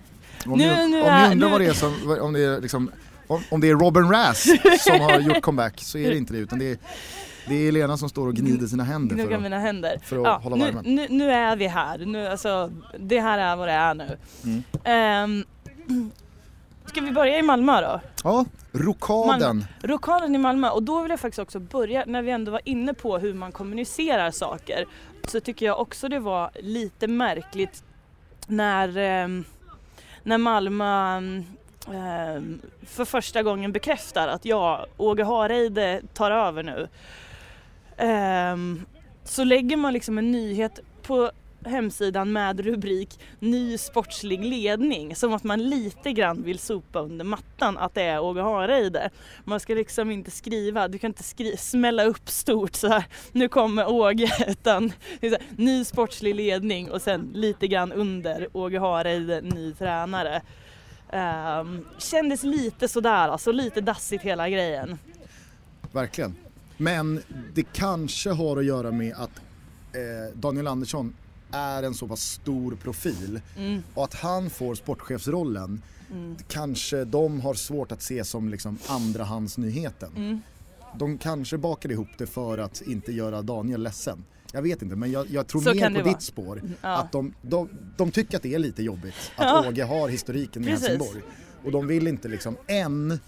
Speaker 2: Om
Speaker 1: Nu-
Speaker 2: ni,
Speaker 1: nu
Speaker 2: om ni undrar
Speaker 1: nu-
Speaker 2: vad det är som, om det är liksom, om, om det är Robin Rass som har gjort comeback så är det inte det utan det är, det är Lena som står och gnider sina händer för att,
Speaker 1: mina händer.
Speaker 2: för att hålla
Speaker 1: nu,
Speaker 2: värmen.
Speaker 1: nu, nu är vi här. Nu, alltså, det här är vad det är nu.
Speaker 2: Mm.
Speaker 1: Ehm, ska vi börja i Malmö då?
Speaker 2: Ja, rokaden.
Speaker 1: Rokaden i Malmö och då vill jag faktiskt också börja när vi ändå var inne på hur man kommunicerar saker så tycker jag också det var lite märkligt när, ehm, när Malmö ehm, för första gången bekräftar att ja, Åge Hareide tar över nu. Um, så lägger man liksom en nyhet på hemsidan med rubrik Ny sportslig ledning. Som att man lite grann vill sopa under mattan att det är Åge Hareide. Man ska liksom inte skriva, du kan inte skri- smälla upp stort så här. nu kommer Åge utan här, ny sportslig ledning och sen lite grann under Åge Hareide, ny tränare. Um, kändes lite sådär alltså, lite dassigt hela grejen.
Speaker 2: Verkligen. Men det kanske har att göra med att eh, Daniel Andersson är en så pass stor profil
Speaker 1: Mm,
Speaker 2: och att han får sportchefsrollen
Speaker 1: mm,
Speaker 2: kanske de har svårt att se som liksom andrahandsnyheten.
Speaker 1: mm.
Speaker 2: De kanske bakade ihop det för att inte göra Daniel ledsen. Jag vet inte men jag, jag tror
Speaker 1: Så
Speaker 2: mer på
Speaker 1: det vara.
Speaker 2: ditt spår.
Speaker 1: Ja.
Speaker 2: Att de, de, de tycker att det är lite jobbigt att
Speaker 1: Ja.
Speaker 2: Åge har historiken med
Speaker 1: Precis.
Speaker 2: Helsingborg. Och de vill inte liksom än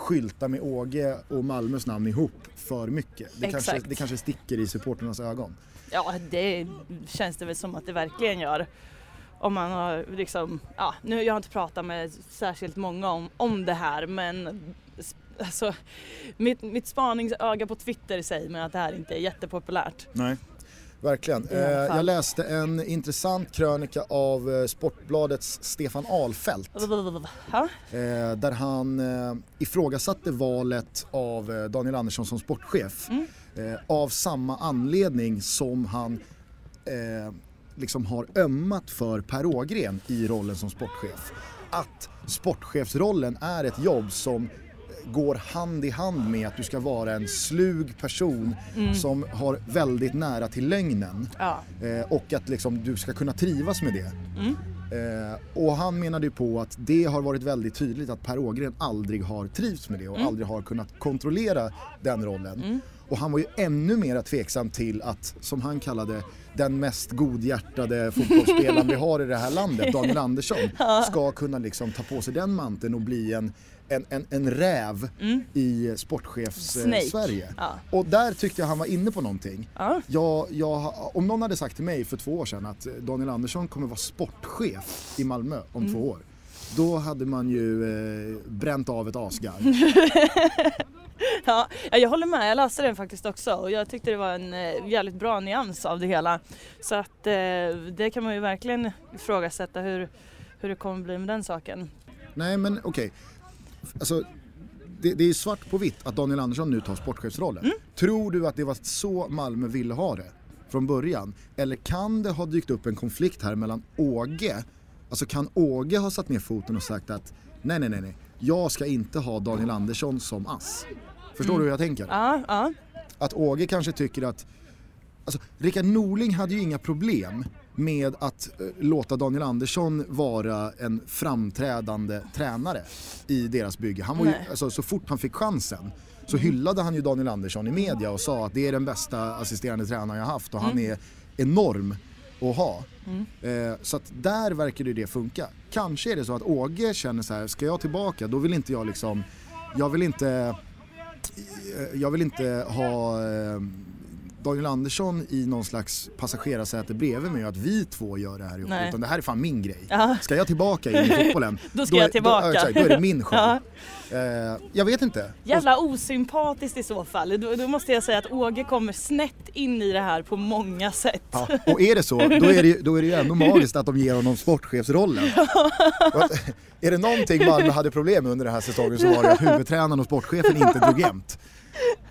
Speaker 2: skylta med Åge och Malmös namn ihop för mycket. Det kanske,
Speaker 1: Exakt.
Speaker 2: det kanske sticker i supporternas ögon.
Speaker 1: Ja, det känns det väl som att det verkligen gör. Om man har liksom, ja, nu jag har inte pratat med särskilt många om, om det här men alltså, mitt, mitt spaningsöga på Twitter säger mig att det här inte är jättepopulärt.
Speaker 2: Nej. Verkligen. Eh, jag läste en intressant krönika av eh, Sportbladets Stefan Ahlfeldt.
Speaker 1: Ja,
Speaker 2: Eh, där han eh, ifrågasatte valet av Daniel Andersson som sportchef.
Speaker 1: Mm.
Speaker 2: Av samma anledning som han liksom har ömmat för Per Ågren i rollen som sportchef. Att sportchefsrollen är ett jobb som går hand i hand med att du ska vara en slug person som har väldigt nära till lögnen.
Speaker 1: Ja.
Speaker 2: Eh, och att liksom du ska kunna trivas med det. Eh, och han menade ju på att det har varit väldigt tydligt att Per Ågren aldrig har trivts med det och aldrig har kunnat kontrollera den rollen. Och han var ju ännu mer tveksam till att, som han kallade den mest godhjärtade fotbollsspelaren vi har i det här landet, Daniel Andersson, ska kunna liksom ta på sig den manteln och bli en, en, en, en räv i sportchefs-Sverige.
Speaker 1: Snake. Ja.
Speaker 2: Och där tyckte jag han var inne på någonting.
Speaker 1: Ja.
Speaker 2: Jag, jag, om någon hade sagt till mig för två år sedan att Daniel Andersson kommer vara sportchef i Malmö om
Speaker 1: Mm.
Speaker 2: två år. Då hade man ju eh, bränt av ett asgarv.
Speaker 1: Ja, ja, jag håller med. Jag läste den faktiskt också och jag tyckte det var en eh, jävligt bra nyans av det hela. Så att eh, det kan man ju verkligen ifrågasätta hur, hur det kommer bli med den saken.
Speaker 2: Nej men okej. Alltså, det, det är svart på vitt att Daniel Andersson nu tar sportchefsrollen.
Speaker 1: Mm.
Speaker 2: Tror du att det var så Malmö ville ha det från början? Eller kan det ha dykt upp en konflikt här mellan Åge, alltså kan Åge ha satt ner foten och sagt att nej nej nej, nej jag ska inte ha Daniel Andersson som ass. Förstår du hur jag tänker?
Speaker 1: Mm. Ja, ja.
Speaker 2: Att Åge kanske tycker att... Alltså, Rickard Norling hade ju inga problem med att eh, låta Daniel Andersson vara en framträdande tränare i deras bygge. Han var ju, alltså, så fort han fick chansen så hyllade han ju Daniel Andersson i media och sa att det är den bästa assisterande tränaren jag haft och han är enorm att ha. Eh, så att där verkar det, det funka. Kanske är det så att Åge känner så här, ska jag tillbaka då vill inte jag liksom, jag vill inte Eh, jag vill inte ha eh, Daniel Andersson i någon slags passagerarsäte bredvid mig och att vi två gör det här ihop.
Speaker 1: Nej.
Speaker 2: Utan det här är fan min grej.
Speaker 1: Ja.
Speaker 2: Ska jag tillbaka in i fotbollen?
Speaker 1: Då ska jag
Speaker 2: är-
Speaker 1: tillbaka.
Speaker 2: Då, exakt, då är det min show.
Speaker 1: Ja.
Speaker 2: Eh, jag vet inte.
Speaker 1: Jävla osympatiskt i så fall. Då, då måste jag säga att Åge kommer snett in i det här på många sätt.
Speaker 2: Ja, och är det så, då är det, då är det ju ändå magiskt att de ger honom sportchefsrollen. Är det någonting Malmö hade problem med under den här säsongen så var det att huvudtränaren och sportchefen inte drog jämnt.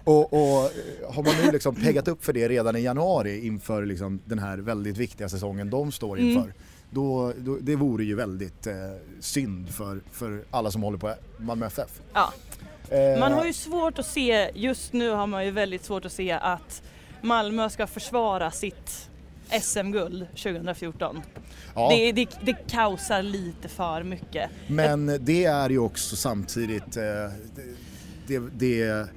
Speaker 2: Och, och eh, har man nu liksom peggat upp för det redan i januari inför liksom den här väldigt viktiga säsongen de står inför. Då, då, det vore ju väldigt eh, synd för, för alla som håller på Malmö FF.
Speaker 1: Ja.
Speaker 2: Eh,
Speaker 1: Man har ju svårt att se, just nu har man ju väldigt svårt att se att Malmö ska försvara sitt SM-guld 2014.
Speaker 2: ja.
Speaker 1: Det, det, det kaosar lite för mycket.
Speaker 2: Men det är ju också samtidigt eh, det, det,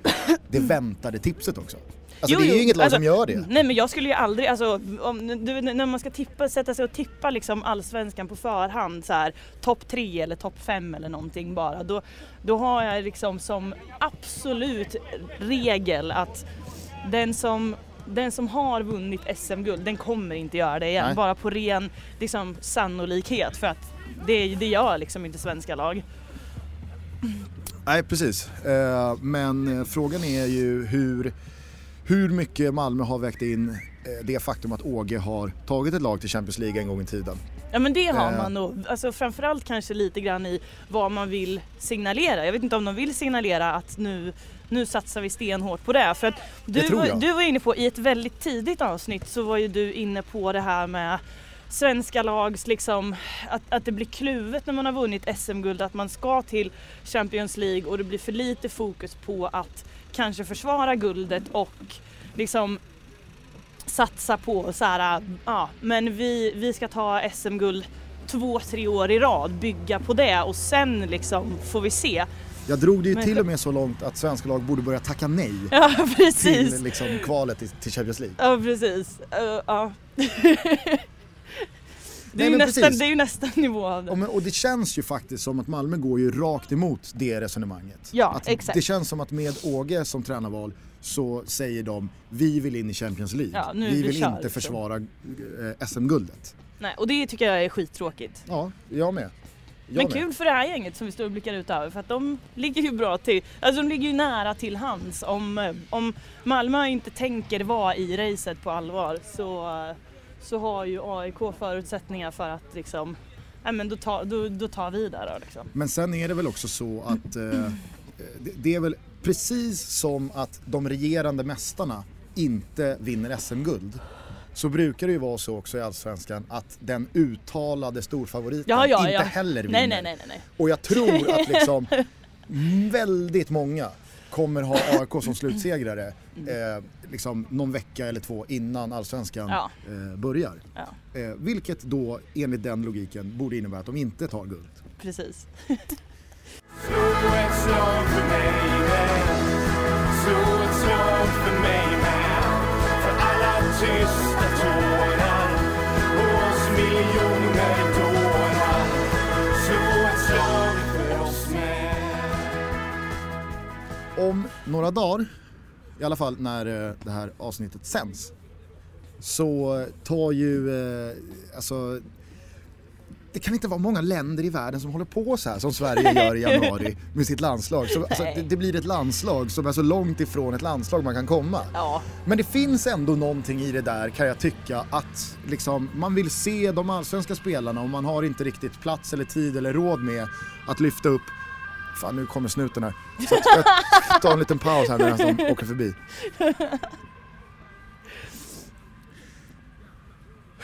Speaker 2: det väntade tipset också. Alltså
Speaker 1: Jo,
Speaker 2: det är ju inget lag
Speaker 1: alltså,
Speaker 2: som gör det.
Speaker 1: Nej men jag skulle ju aldrig, alltså om, du, när man ska tippa, sätta sig och tippa liksom allsvenskan på förhand så här topp tre eller topp fem eller någonting bara. Då, då har jag liksom som absolut regel att den som den som har vunnit SM-guld, den kommer inte göra det igen.
Speaker 2: Nej.
Speaker 1: Bara på ren liksom, sannolikhet för att det, det gör liksom inte svenska lag.
Speaker 2: Nej precis. Eh, men eh, frågan är ju hur, hur mycket Malmö har vägt in eh, det faktum att Åge har tagit ett lag till Champions League en gång i tiden.
Speaker 1: Ja men det har man nog. Alltså framförallt kanske lite grann i vad man vill signalera. Jag vet inte om de vill signalera att nu, nu satsar vi stenhårt på det. För att du, du var inne på, i ett väldigt tidigt avsnitt så var ju du inne på det här med svenska lags liksom, att, att det blir kluvet när man har vunnit SM-guld, att man ska till Champions League och det blir för lite fokus på att kanske försvara guldet och liksom satsa på så här, ja men vi, vi ska ta SM-guld två, tre år i rad, bygga på det och sen liksom får vi se.
Speaker 2: Jag drog det ju
Speaker 1: Men-
Speaker 2: till och med så långt att svenska lag borde börja tacka nej
Speaker 1: Ja
Speaker 2: till liksom, kvalet till, till Champions League.
Speaker 1: Ja precis. Uh, ja. det, är
Speaker 2: Nej,
Speaker 1: nästan, det är ju nästan nivå av
Speaker 2: Och,
Speaker 1: det.
Speaker 2: men, och det känns ju faktiskt som att Malmö går ju rakt emot det resonemanget.
Speaker 1: Ja,
Speaker 2: att
Speaker 1: exakt.
Speaker 2: Det känns som att med Åge som tränarval så säger de vi vill in i Champions League.
Speaker 1: Ja,
Speaker 2: vi
Speaker 1: vi
Speaker 2: vill
Speaker 1: kör,
Speaker 2: inte försvara eh, SM-guldet.
Speaker 1: Nej, och det tycker jag är skittråkigt.
Speaker 2: Ja, jag med. Jag
Speaker 1: Men
Speaker 2: med.
Speaker 1: kul för det här gänget som vi står och blickar ut över för att de ligger ju bra till. Alltså de ligger ju nära till hands. Om, eh, om Malmö inte tänker vara i racet på allvar så, eh, så har ju AIK förutsättningar för att liksom, nej men då, tar- då, då tar vi där då liksom.
Speaker 2: Men sen är det väl också så att eh, det, det är väl precis som att de regerande mästarna inte vinner SM-guld. Så brukar det ju vara så också i Allsvenskan att den uttalade storfavoriten
Speaker 1: Ja, ja,
Speaker 2: inte
Speaker 1: ja.
Speaker 2: heller vinner.
Speaker 1: Nej, nej, nej, nej.
Speaker 2: Och jag tror att liksom väldigt många kommer ha AIK som slutsegrare eh, liksom någon vecka eller två innan allsvenskan
Speaker 1: Ja.
Speaker 2: eh, börjar.
Speaker 1: Ja,
Speaker 2: Eh, vilket då enligt den logiken borde innebära att de inte tar guld.
Speaker 1: precis.
Speaker 3: Slå ett slag för mig med Slå ett slag för mig med För alla tysta tårar
Speaker 2: Om några dagar, i alla fall när eh, det här avsnittet sänds, så tar ju, eh, alltså, det kan inte vara många länder i världen som håller på så här som Sverige gör i januari med sitt landslag. Så, alltså, det, det blir ett landslag som är så långt ifrån ett landslag man kan komma.
Speaker 1: Ja,
Speaker 2: Men det finns ändå någonting i det där kan jag tycka att liksom, man vill se de allsvenska spelarna och man har inte riktigt plats eller tid eller råd med att lyfta upp Fan nu kommer snuten här. Så jag tar en liten paus här medan de åker förbi.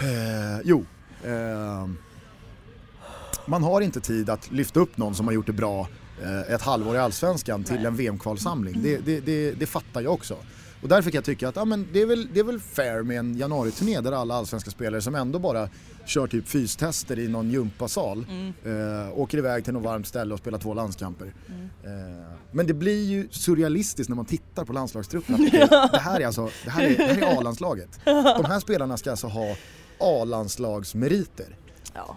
Speaker 2: Eh, jo, eh, man har inte tid att lyfta upp någon som har gjort det bra eh, ett halvår i Allsvenskan till en VM-kvalsamling. Det, det, det, det fattar jag också. Och därför kan jag tycka att ja, men det, är väl, det är väl fair med en januariturné där alla allsvenska spelare som ändå bara kör typ fystester i någon gympasal eh, åker iväg till något varmt ställe och spelar två landskamper. Eh, men det blir ju surrealistiskt när man tittar på landslagstruppen. att okej, Det här är alltså det här är, det här är A-landslaget. De här spelarna ska alltså ha A-landslagsmeriter
Speaker 1: ja.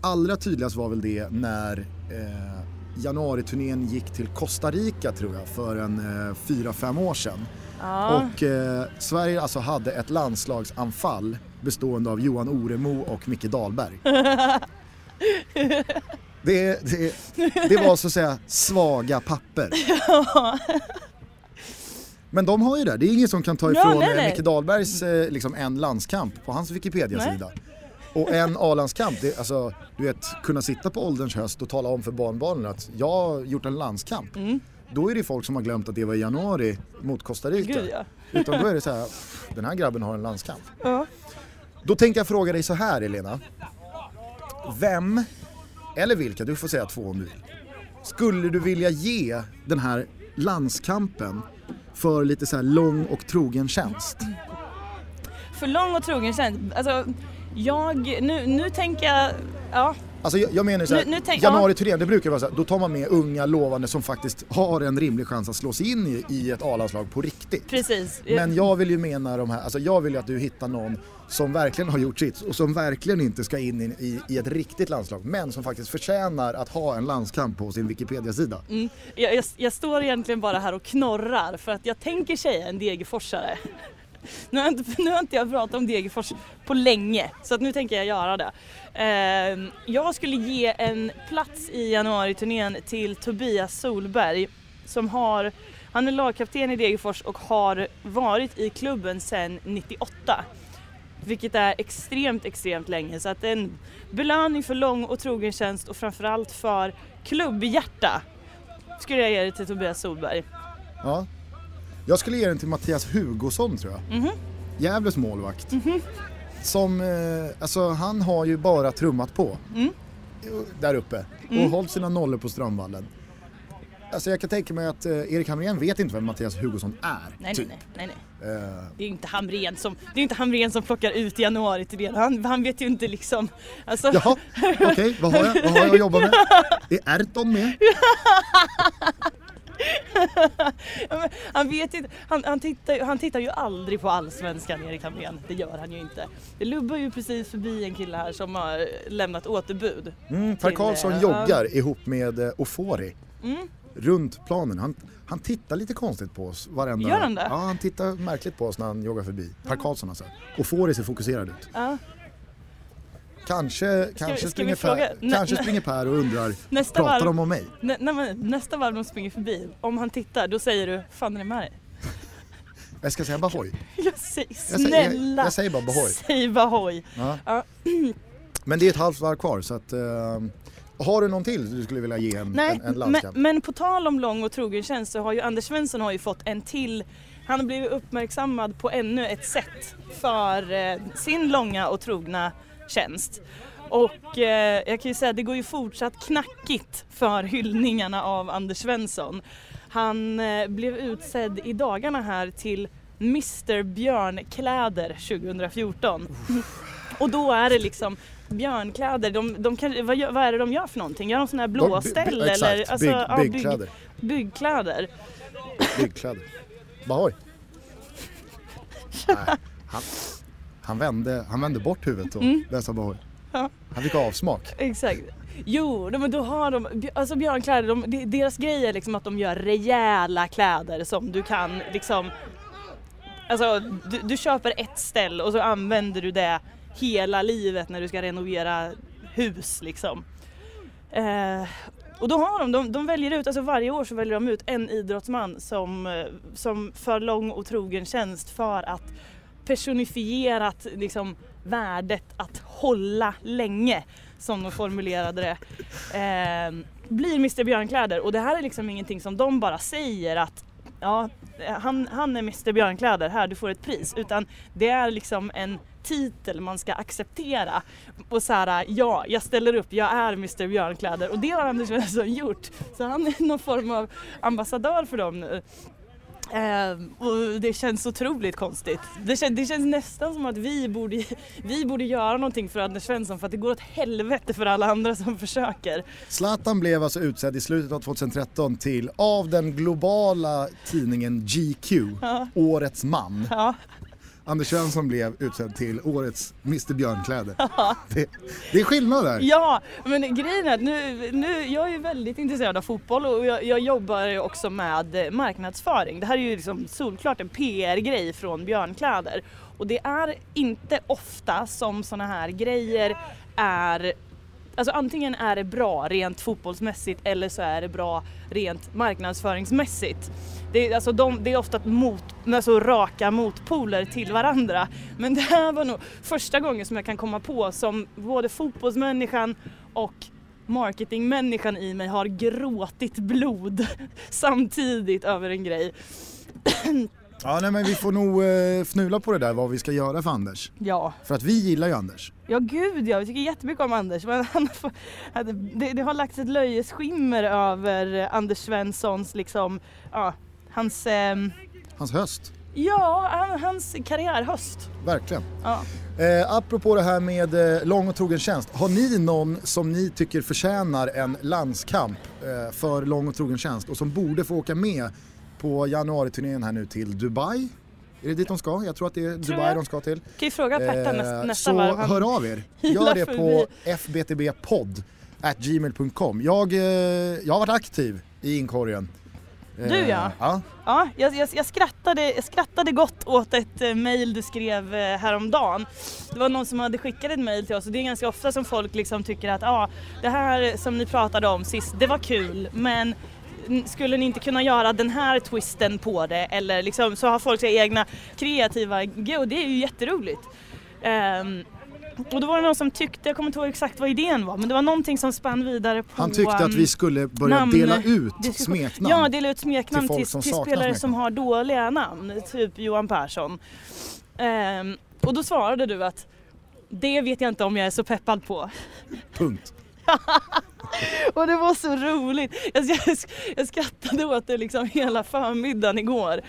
Speaker 2: allra tydligast var väl det när eh, januariturnén gick till Costa Rica tror jag för en eh, fyra fem år sedan.
Speaker 1: ja.
Speaker 2: Och eh, Sverige alltså hade ett landslagsanfall bestående av Johan Oremo och Micke Dahlberg. Det, det, det var så att säga svaga papper. Men de har ju det, det är ingen som kan ta
Speaker 1: Ja,
Speaker 2: ifrån
Speaker 1: nej,
Speaker 2: eh. Micke Dahlbergs eh, liksom en landskamp på hans Wikipedia-sida. Och en A-landskamp, det, alltså du vet kunna sitta på ålderns höst och tala om för barnbarnen att jag har gjort en landskamp.
Speaker 1: Mm.
Speaker 2: Då är det folk som har glömt att det var i januari mot Costa Rica.
Speaker 1: Gud ja.
Speaker 2: Utan då är det så här, "Pff, den här grabben har en landskamp.
Speaker 1: ja.
Speaker 2: Då tänkte jag fråga dig så här Elena. Vem, eller vilka, du får säga två om du vill. Skulle du vilja ge den här landskampen för lite så här lång och trogen tjänst?
Speaker 1: För lång och trogen tjänst. Alltså, jag, nu, nu tänker jag, ja,
Speaker 2: Alltså jag, jag menar så här,
Speaker 1: Nu- nu tänk-
Speaker 2: januari-turnén, det brukar vara så här, då tar man med unga lovande som faktiskt har en rimlig chans att slå sig in i, i ett A-landslag på riktigt.
Speaker 1: precis.
Speaker 2: Men jag vill ju mena de här, alltså jag vill ju att du hittar någon som verkligen har gjort sitt och som verkligen inte ska in i, i, i ett riktigt landslag men som faktiskt förtjänar att ha en landskamp på sin Wikipedia-sida.
Speaker 1: Mm. Jag, jag, jag står egentligen bara här och knorrar för att jag tänker säga en Degerforsare. Nu har, inte, nu har inte jag pratat om Degerfors på länge så att nu tänker jag göra det. Ehm, jag skulle ge en plats i januariturnén till Tobias Solberg som har, han är lagkapten i Degerfors och har varit i klubben sedan 98. Vilket är extremt, extremt länge så att en belöning för lång och trogen tjänst och framförallt för klubbhjärta skulle jag ge det till Tobias Solberg.
Speaker 2: Ja. Jag skulle ge den till Mattias Hugosson tror jag.
Speaker 1: Mhm.
Speaker 2: Gävles målvakt. Som, eh, alltså han har ju bara trummat på.
Speaker 1: Mm.
Speaker 2: Där uppe. Och hållit sina nollor på Strömvallen. Alltså jag kan tänka mig att eh, Erik Hamrén vet inte vem Mattias Hugosson är.
Speaker 1: Nej,
Speaker 2: typ.
Speaker 1: nej, nej, nej.
Speaker 2: Eh,
Speaker 1: Det är inte Hamrén som, det är inte Hamrén som plockar ut i januari till det. Han, han vet ju inte liksom. Alltså,
Speaker 2: Jaha, okej, vad, har jag, vad har jag att jobba med? Är Erton med?
Speaker 1: han vet inte. Han, han, tittar, han tittar ju aldrig på allsvenskan Erik Hamrén. Det gör han ju inte. Det lubbar ju precis förbi en kille här som har lämnat återbud.
Speaker 2: Mm, per
Speaker 1: Till,
Speaker 2: Karlsson
Speaker 1: eh,
Speaker 2: joggar ihop med eh, Ofori
Speaker 1: Mm.
Speaker 2: runt planen. Han, han tittar lite konstigt på oss varenda...
Speaker 1: Gör han det?
Speaker 2: Ja, han tittar märkligt på oss när han joggar förbi. Per Karlsson alltså. Ofori ser fokuserad ut.
Speaker 1: Ja.
Speaker 2: Kanske, kanske,
Speaker 1: ska
Speaker 2: springer, per,
Speaker 1: nä-
Speaker 2: kanske
Speaker 1: nä-
Speaker 2: springer Per och undrar,
Speaker 1: Nästa
Speaker 2: pratar
Speaker 1: varv,
Speaker 2: de om mig?
Speaker 1: nä, men, nästa varv de springer förbi, om han tittar då säger du fan är det med dig?
Speaker 2: Jag ska säga Bahoy.
Speaker 1: Jag säger,
Speaker 2: Jag säger, jag,
Speaker 1: snälla!
Speaker 2: jag säger bara Bahoy.
Speaker 1: Säg Bahoy!
Speaker 2: Ja.
Speaker 1: Ja.
Speaker 2: Men det är ett halvt varv kvar så att... eh, har du någon till du skulle vilja ge en,
Speaker 1: Nej,
Speaker 2: en, en
Speaker 1: men,
Speaker 2: landskamp?
Speaker 1: men på tal om lång och trogen tjänst så har ju Anders Svensson har ju fått en till han har blivit uppmärksammad på ännu ett sätt för eh, sin långa och trogna tjänst. Och eh, jag kan ju säga det går ju fortsatt knackigt för hyllningarna av Anders Svensson. Han eh, blev utsedd i dagarna här till Mr Björnkläder 2014. Och då är det liksom björnkläder, de, de kan, vad, gör, vad är det de gör för någonting? Gör de sådana här blåställ?
Speaker 2: By-
Speaker 1: eller? Alltså,
Speaker 2: bygg,
Speaker 1: ja, bygg-
Speaker 2: byggkläder.
Speaker 1: byggkläder.
Speaker 2: byggkläder. Bahoy. Nej, han, han, vände, han vände bort huvudet och
Speaker 1: Mm.
Speaker 2: den sa Bahoy.
Speaker 1: Ja.
Speaker 2: Han fick avsmak.
Speaker 1: Exakt. Jo, men då har de, alltså björnkläder, de, de, deras grej är liksom att de gör rejäla kläder som du kan liksom Alltså du, du köper ett ställ och så använder du det hela livet när du ska renovera hus liksom. Eh, och då har de, de, de väljer ut, alltså varje år så väljer de ut en idrottsman som, eh, som för lång och trogen tjänst för att personifierat liksom värdet att hålla länge som de formulerade det. Eh, blir Mr Björnkläder och det här är liksom ingenting som de bara säger att ja, han, han är Mr Björnkläder, här du får ett pris. Utan det är liksom en titel man ska acceptera. Och så här, ja, jag ställer upp, jag är Mr Björnkläder. Och det har Anders Svensson gjort. Så han är någon form av ambassadör för dem nu. Ehm, och det känns otroligt konstigt. Det, kän, det känns nästan som att vi borde, vi borde göra någonting för Anders Svensson för att det går åt helvete för alla andra som försöker.
Speaker 2: Zlatan blev alltså utsedd i slutet av 2013 till, av den globala tidningen GQ,
Speaker 1: Ja.
Speaker 2: Årets man.
Speaker 1: Ja,
Speaker 2: Anders Svensson blev utsedd till Årets Mr Björnkläder. Det, det är skillnad där.
Speaker 1: Ja, men grejen är att nu, nu, jag är ju väldigt intresserad av fotboll och jag, jag jobbar också med marknadsföring. Det här är ju liksom solklart en PR-grej från Björnkläder. Och det är inte ofta som såna här grejer är Alltså antingen är det bra rent fotbollsmässigt eller så är det bra rent marknadsföringsmässigt. Det är, alltså de, det är ofta mot, alltså raka motpoler till varandra. Men det här var nog första gången som jag kan komma på som både fotbollsmänniskan och marketingmänniskan i mig har gråtit blod samtidigt över en grej.
Speaker 2: Ja, nej, men vi får nog eh, fnula på det där vad vi ska göra för Anders.
Speaker 1: Ja,
Speaker 2: För att vi gillar ju Anders.
Speaker 1: ja gud ja, vi tycker jättemycket om Anders men han, får- det, det har lagts ett löjes skimmer över Anders Svenssons liksom, ja, hans, ehm,
Speaker 2: Hans höst,
Speaker 1: ja, han- hans karriärhöst.
Speaker 2: verkligen.
Speaker 1: Ja.
Speaker 2: Eh, apropå det här med eh, lång och trogen tjänst. Har ni någon som ni tycker förtjänar en landskamp eh, för lång och trogen tjänst och som borde få åka med på januariturnén här nu till Dubai? Är det dit de ska? Jag tror att det är Dubai
Speaker 1: jag.
Speaker 2: de ska till.
Speaker 1: Kan ju fråga Perta nästa,
Speaker 2: Eh,
Speaker 1: nästa
Speaker 2: så
Speaker 1: varv. Han-
Speaker 2: hör av er. Gör det på fbtbpodd at gmail.com. Jag, eh, jag har varit aktiv i inkorgen. Eh,
Speaker 1: Du, ja.
Speaker 2: ja.
Speaker 1: Ja, jag, jag, jag, skrattade, jag skrattade gott åt ett eh, mail du skrev eh, häromdagen. Det var någon som hade skickat ett mail till oss och det är ganska ofta som folk liksom tycker att ah, det här som ni pratade om sist, det var kul men skulle ni inte kunna göra den här twisten på det eller liksom så har folk sina egna kreativa och det är ju jätteroligt. Ehm, och då var det någon som tyckte, jag kommer inte ihåg exakt vad idén var, men det var någonting som spann vidare på
Speaker 2: Han tyckte att vi skulle börja
Speaker 1: namn-
Speaker 2: dela ut smeknamn.
Speaker 1: Ja, dela ut smeknamn
Speaker 2: till
Speaker 1: till,
Speaker 2: som
Speaker 1: till, spelare som
Speaker 2: smeknamn.
Speaker 1: har dåliga namn, typ Johan Persson. Ehm, och då svarade du att det vet jag inte om jag är så peppad på.
Speaker 2: Punkt.
Speaker 1: Och det var så roligt. Jag, jag, jag skrattade åt det liksom hela förmiddagen igår.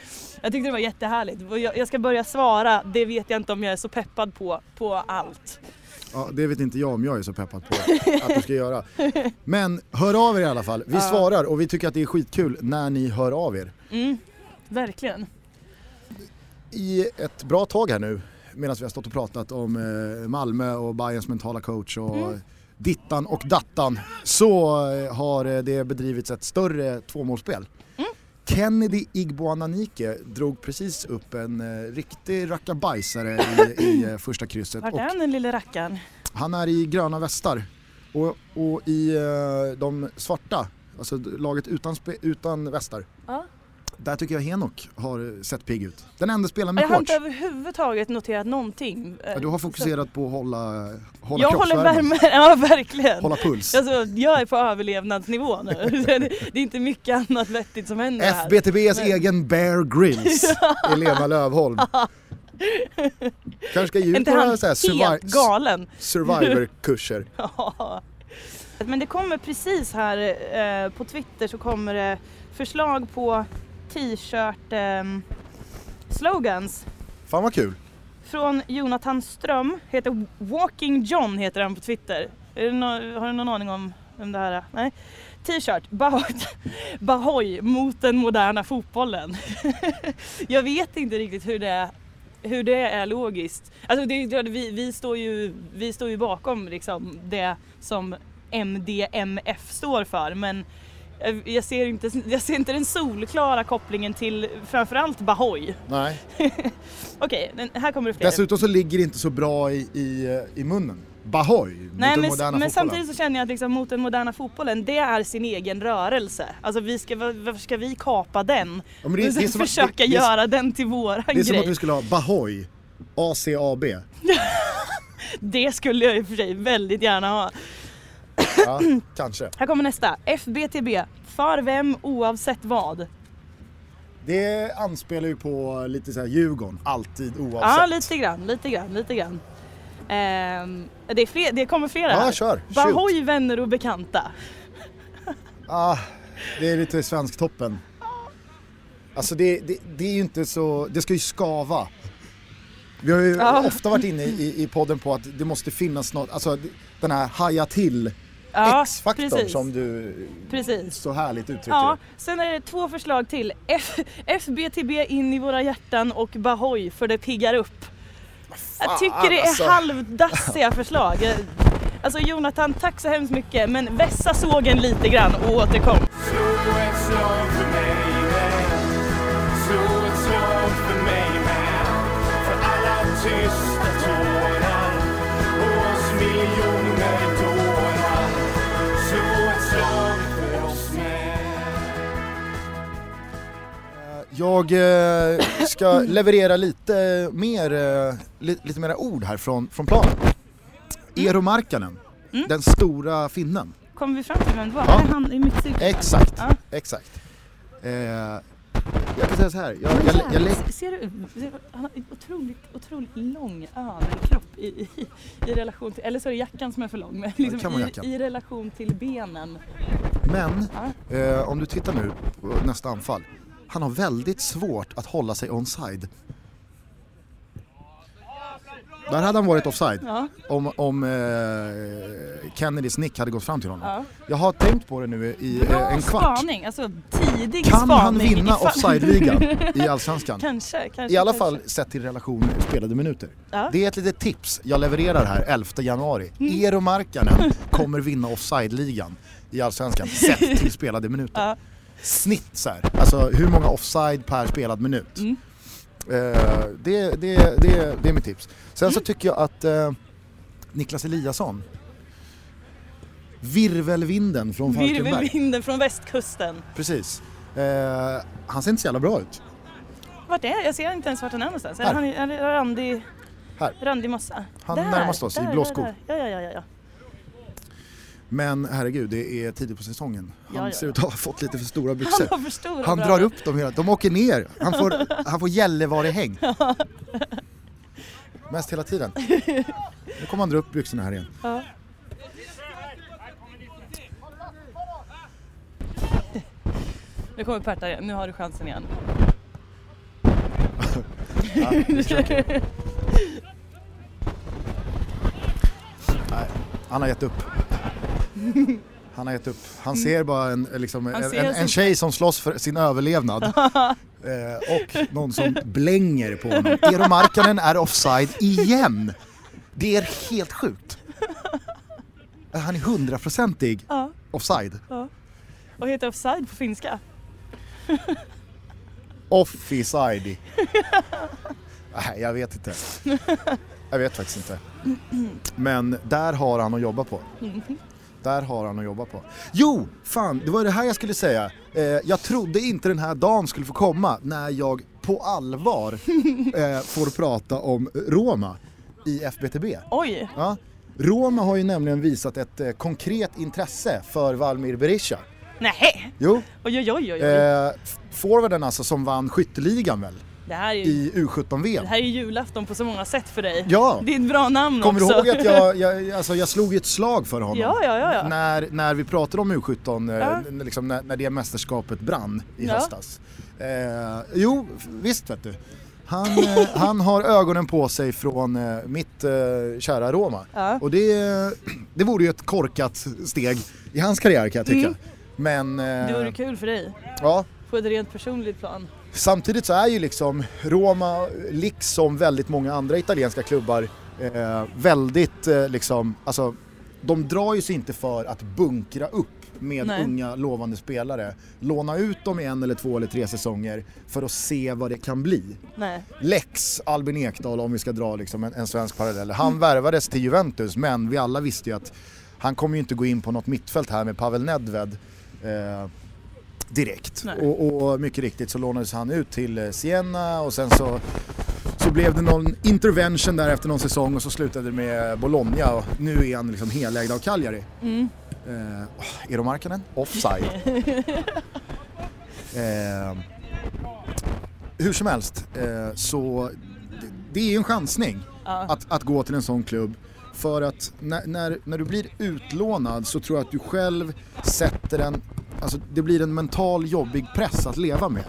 Speaker 1: Jag tyckte det var jättehärligt. Jag, jag ska börja svara, det vet jag inte om jag är så peppad på, på allt.
Speaker 2: Ja, det vet inte jag om jag är så peppad på att du ska göra. Men hör av er i alla fall. Vi
Speaker 1: Ja.
Speaker 2: svarar och vi tycker att det är skitkul när ni hör av er.
Speaker 1: Mm, verkligen.
Speaker 2: I ett bra tag här nu, medan vi har stått och pratat om eh, Malmö och Bayerns mentala coach och
Speaker 1: Mm.
Speaker 2: Dittan och dattan, så eh, har eh, det bedrivits ett större tvåmålsspel.
Speaker 1: Mm.
Speaker 2: Kennedy Igboananike drog precis upp en eh, riktig rackabajsare i, i första krysset. Och
Speaker 1: är den lille rackaren?
Speaker 2: Han är i gröna västar och, och i de svarta, alltså laget utan, utan västar.
Speaker 1: Ja.
Speaker 2: Där tycker jag Henok har sett pigg ut. Den enda spelaren med
Speaker 1: Jag har
Speaker 2: shorts.
Speaker 1: inte överhuvudtaget noterat någonting.
Speaker 2: Ja, du har fokuserat på att hålla, hålla
Speaker 1: jag håller värmen, ja verkligen.
Speaker 2: hålla puls.
Speaker 1: Alltså, jag är på överlevnadsnivå nu. det, är inte mycket annat vettigt som händer här.
Speaker 2: FBTBs
Speaker 1: Men-
Speaker 2: egen Bear Grylls, Elena Lövholm. Kanske ska ge ut några
Speaker 1: han
Speaker 2: så här survi- survivor-kurser.
Speaker 1: Ja. Men det kommer precis här eh, på Twitter så kommer det förslag på t-shirt ehm, slogans
Speaker 2: Fan vad kul.
Speaker 1: från Jonathan Ström, heter Walking John heter han på Twitter. Nå- har du någon aning om vem det här är? Nej. T-shirt, Bah- Bahoy mot den moderna fotbollen. Jag vet inte riktigt hur det är, hur det är logiskt. Alltså det, vi, vi, står ju, vi står ju bakom liksom det som MDMF står för men jag- jag ser, inte, jag ser inte den solklara kopplingen till framförallt Bahoy.
Speaker 2: Nej.
Speaker 1: Okej, men här kommer det fler.
Speaker 2: Dessutom så ligger det inte så bra i, i, i munnen. Bahoy mot
Speaker 1: Nej
Speaker 2: den
Speaker 1: men,
Speaker 2: moderna
Speaker 1: men
Speaker 2: fotbollen.
Speaker 1: samtidigt så känner jag att liksom mot den moderna fotbollen, det är sin egen rörelse. Alltså vi ska, var- varför ska vi kapa den?
Speaker 2: Ja, det, det att-
Speaker 1: försöka
Speaker 2: det, det,
Speaker 1: göra den till våran
Speaker 2: Det är som
Speaker 1: grej.
Speaker 2: att vi skulle ha Bahoy, ACAB.
Speaker 1: Det skulle jag i och för sig väldigt gärna ha.
Speaker 2: Ja, kanske.
Speaker 1: Här kommer nästa. FBTB. För vem oavsett vad?
Speaker 2: Det anspelar ju på lite så här Djurgården, alltid
Speaker 1: Ja,
Speaker 2: oavsett.
Speaker 1: lite grann, lite grann, lite grann. Ehm, det, är fler, det kommer flera
Speaker 2: Ja,
Speaker 1: här.
Speaker 2: kör. Shoot.
Speaker 1: Bahoy, vänner och bekanta.
Speaker 2: Ah, det är lite svensktoppen. Alltså det, det, det är ju inte så, det ska ju skava. Vi har ju
Speaker 1: Ja.
Speaker 2: ofta varit inne i, i podden på att det måste finnas något, alltså den här haja till
Speaker 1: Ja,
Speaker 2: X-faktorn
Speaker 1: precis.
Speaker 2: som du
Speaker 1: Precis.
Speaker 2: så härligt uttrycker
Speaker 1: Ja, sen är det två förslag till. F- FBTB in i våra hjärtan och Bahoy för det piggar upp. Jag tycker det är
Speaker 2: alltså.
Speaker 1: halvdassiga förslag. Alltså Jonathan, tack så hemskt mycket men vässa sågen lite grann och återkom.
Speaker 3: Slå ett slag för mig
Speaker 2: Jag eh, ska leverera lite mer, eh, li, lite mera ord här från, från planen. Eero Markkanen,
Speaker 1: Mm.
Speaker 2: den stora finnen.
Speaker 1: Kommer vi fram till vem det var?
Speaker 2: Ja.
Speaker 1: Han i mitt cykel?
Speaker 2: Exakt,
Speaker 1: Ja.
Speaker 2: exakt. Eh, jag kan säga så här, jag, jag, jag, jag,
Speaker 1: Ser du? Han har en otroligt, otroligt lång överkropp i, i, i relation till, eller så är det jackan som är för lång, men liksom i, i relation till benen.
Speaker 2: men
Speaker 1: Ja.
Speaker 2: eh, om du tittar nu på nästa anfall, han har väldigt svårt att hålla sig onside. Där hade han varit offside
Speaker 1: Ja,
Speaker 2: om, om eh, Kennedys nick hade gått fram till honom.
Speaker 1: ja.
Speaker 2: Jag har tänkt på det nu i eh, en kvart.
Speaker 1: spaning, alltså tidig
Speaker 2: Kan
Speaker 1: spaning.
Speaker 2: han vinna offside-ligan i Allsvenskan?
Speaker 1: kanske, kanske.
Speaker 2: I alla
Speaker 1: kanske.
Speaker 2: fall sett till relation spelade minuter.
Speaker 1: Ja.
Speaker 2: Det är ett litet tips jag levererar här 11 januari.
Speaker 1: Mm.
Speaker 2: Eero Markkanen kommer vinna offside-ligan i Allsvenskan sett till spelade minuter. Snitt så här. alltså hur många offside per spelad minut.
Speaker 1: Mm.
Speaker 2: Eh, det, det, det, det är mitt tips. Sen
Speaker 1: Mm.
Speaker 2: så tycker jag att eh, Niklas Eliasson, virvelvinden från Falkenberg,
Speaker 1: Virvelvinden från västkusten.
Speaker 2: precis. Eh, han ser inte så jävla bra ut.
Speaker 1: Vart är Jag ser inte ens vart han är någonstans. Är
Speaker 2: Här.
Speaker 1: han i- är randig, randig mossa?
Speaker 2: Han
Speaker 1: Där,
Speaker 2: närmast oss i
Speaker 1: där,
Speaker 2: blå
Speaker 1: där,
Speaker 2: skor.
Speaker 1: där. Ja, ja, ja, ja, ja.
Speaker 2: Men herregud, det är tidigt på säsongen. Han
Speaker 1: Ja, ja,
Speaker 2: ser
Speaker 1: ja.
Speaker 2: ut att ha fått lite för stora
Speaker 1: Han
Speaker 2: byxor.
Speaker 1: har för stora
Speaker 2: Han drar upp dem hela De åker ner. Han får, han får Gällivare-häng. Mest hela tiden. Nu kommer han dra upp byxorna här igen.
Speaker 1: Ja. Nu kommer Perta igen. Nu har du chansen igen.
Speaker 2: Ja. Nej, han har gett upp. Han har gett upp. Han ser bara en, liksom, en, en,
Speaker 1: sin-
Speaker 2: en tjej som slåss för sin överlevnad. eh, och någon som blänger på honom. Eero Markkanen är offside igen. Det är helt sjukt. Han är hundraprocentig
Speaker 1: Ja,
Speaker 2: offside.
Speaker 1: ja. Vad heter offside på finska?
Speaker 2: Offside. Nej, jag vet inte. Jag vet faktiskt inte. Men där har han att jobba på. Där har han att jobba på. Jo, fan, det var det här jag skulle säga. Eh, jag trodde inte den här dagen skulle få komma när jag på allvar eh, får prata om Roma i FBTB.
Speaker 1: Oj!
Speaker 2: Ja. Roma har ju nämligen visat ett eh, konkret intresse för Valmir Berisha.
Speaker 1: Nej.
Speaker 2: Jo,
Speaker 1: Oj, oj, oj, oj.
Speaker 2: Eh, forwarden alltså som vann skytteligan väl?
Speaker 1: Det här är ju,
Speaker 2: i U17-VM.
Speaker 1: det här är ju julafton på så många sätt för dig.
Speaker 2: Ja,
Speaker 1: Det är ett bra namn
Speaker 2: kommer du
Speaker 1: också.
Speaker 2: ihåg att jag, jag, alltså jag slog ett slag för honom?
Speaker 1: Ja, ja, ja. ja.
Speaker 2: När, när vi pratade om U17, eh,
Speaker 1: Ja.
Speaker 2: liksom när, när det mästerskapet brann i
Speaker 1: Ja.
Speaker 2: höstas. Eh, jo, visst vet du. Han, eh, han har ögonen på sig från eh, mitt eh, kära Roma.
Speaker 1: Ja.
Speaker 2: Och det, det vore ju ett korkat steg i hans karriär kan jag tycka.
Speaker 1: Mm.
Speaker 2: Men eh,
Speaker 1: Det vore kul för dig,
Speaker 2: ja,
Speaker 1: på ett rent personligt plan.
Speaker 2: Samtidigt så är ju liksom Roma, liksom väldigt många andra italienska klubbar, eh, väldigt eh, liksom, alltså de drar ju sig inte för att bunkra upp med
Speaker 1: Nej.
Speaker 2: unga lovande spelare. Låna ut dem i en eller två eller tre säsonger för att se vad det kan bli.
Speaker 1: Nej.
Speaker 2: Lex Albin Ekdal om vi ska dra liksom en, en svensk parallell. Han
Speaker 1: Mm.
Speaker 2: värvades till Juventus men vi alla visste ju att han kommer ju inte gå in på något mittfält här med Pavel Nedved eh, direkt. Och, och mycket riktigt så lånades han ut till eh, Siena och sen så, så blev det någon intervention där efter någon säsong och så slutade det med Bologna och nu är han liksom helägd av Cagliari.
Speaker 1: Mm.
Speaker 2: Eh, Eero Markkanen, offside. eh, hur som helst, eh, så det, det är ju en chansning
Speaker 1: Ja.
Speaker 2: att, att gå till en sån klubb. För att när, när, när du blir utlånad så tror jag att du själv sätter en, alltså det blir en mental jobbig press att leva med.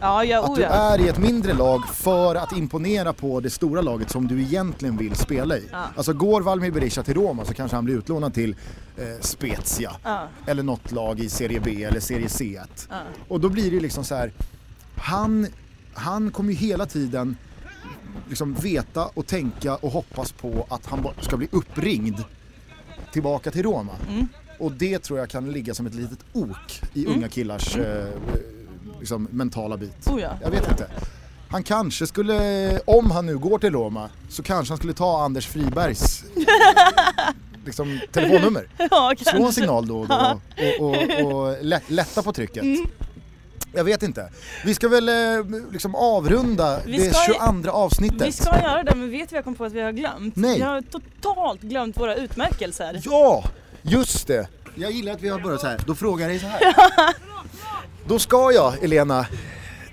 Speaker 1: Ja, ja,
Speaker 2: Att
Speaker 1: oh,
Speaker 2: du är i ett mindre lag för att imponera på det stora laget som du egentligen vill spela i.
Speaker 1: Ja.
Speaker 2: Alltså går Valmir Berisha till Roma så kanske han blir utlånad till eh, Spezia
Speaker 1: Ja,
Speaker 2: eller något lag i Serie B eller Serie C.
Speaker 1: ja.
Speaker 2: Och då blir det liksom så här. Han, han kommer ju hela tiden liksom veta och tänka och hoppas på att han ska bli uppringd tillbaka till Roma.
Speaker 1: Mm.
Speaker 2: Och det tror jag kan ligga som ett litet ok i unga killars eh, liksom, mentala bit.
Speaker 1: Oh, ja.
Speaker 2: Jag vet inte. Han kanske skulle, om han nu går till Roma, så kanske han skulle ta Anders Fribergs liksom, telefonnummer.
Speaker 1: ja
Speaker 2: Slå en signal då och då och, och, och lätt, lätta på trycket.
Speaker 1: Mm.
Speaker 2: Jag vet inte. Vi ska väl eh, liksom avrunda
Speaker 1: Vi
Speaker 2: det
Speaker 1: ska ju-
Speaker 2: 22 avsnittet.
Speaker 1: Vi ska göra det, men vet vi jag kom på att vi har glömt?
Speaker 2: Nej.
Speaker 1: Vi har totalt glömt våra utmärkelser.
Speaker 2: Ja, just det. Jag gillar att vi har börjat så här. Då frågar jag dig så här. Då ska jag, Elena,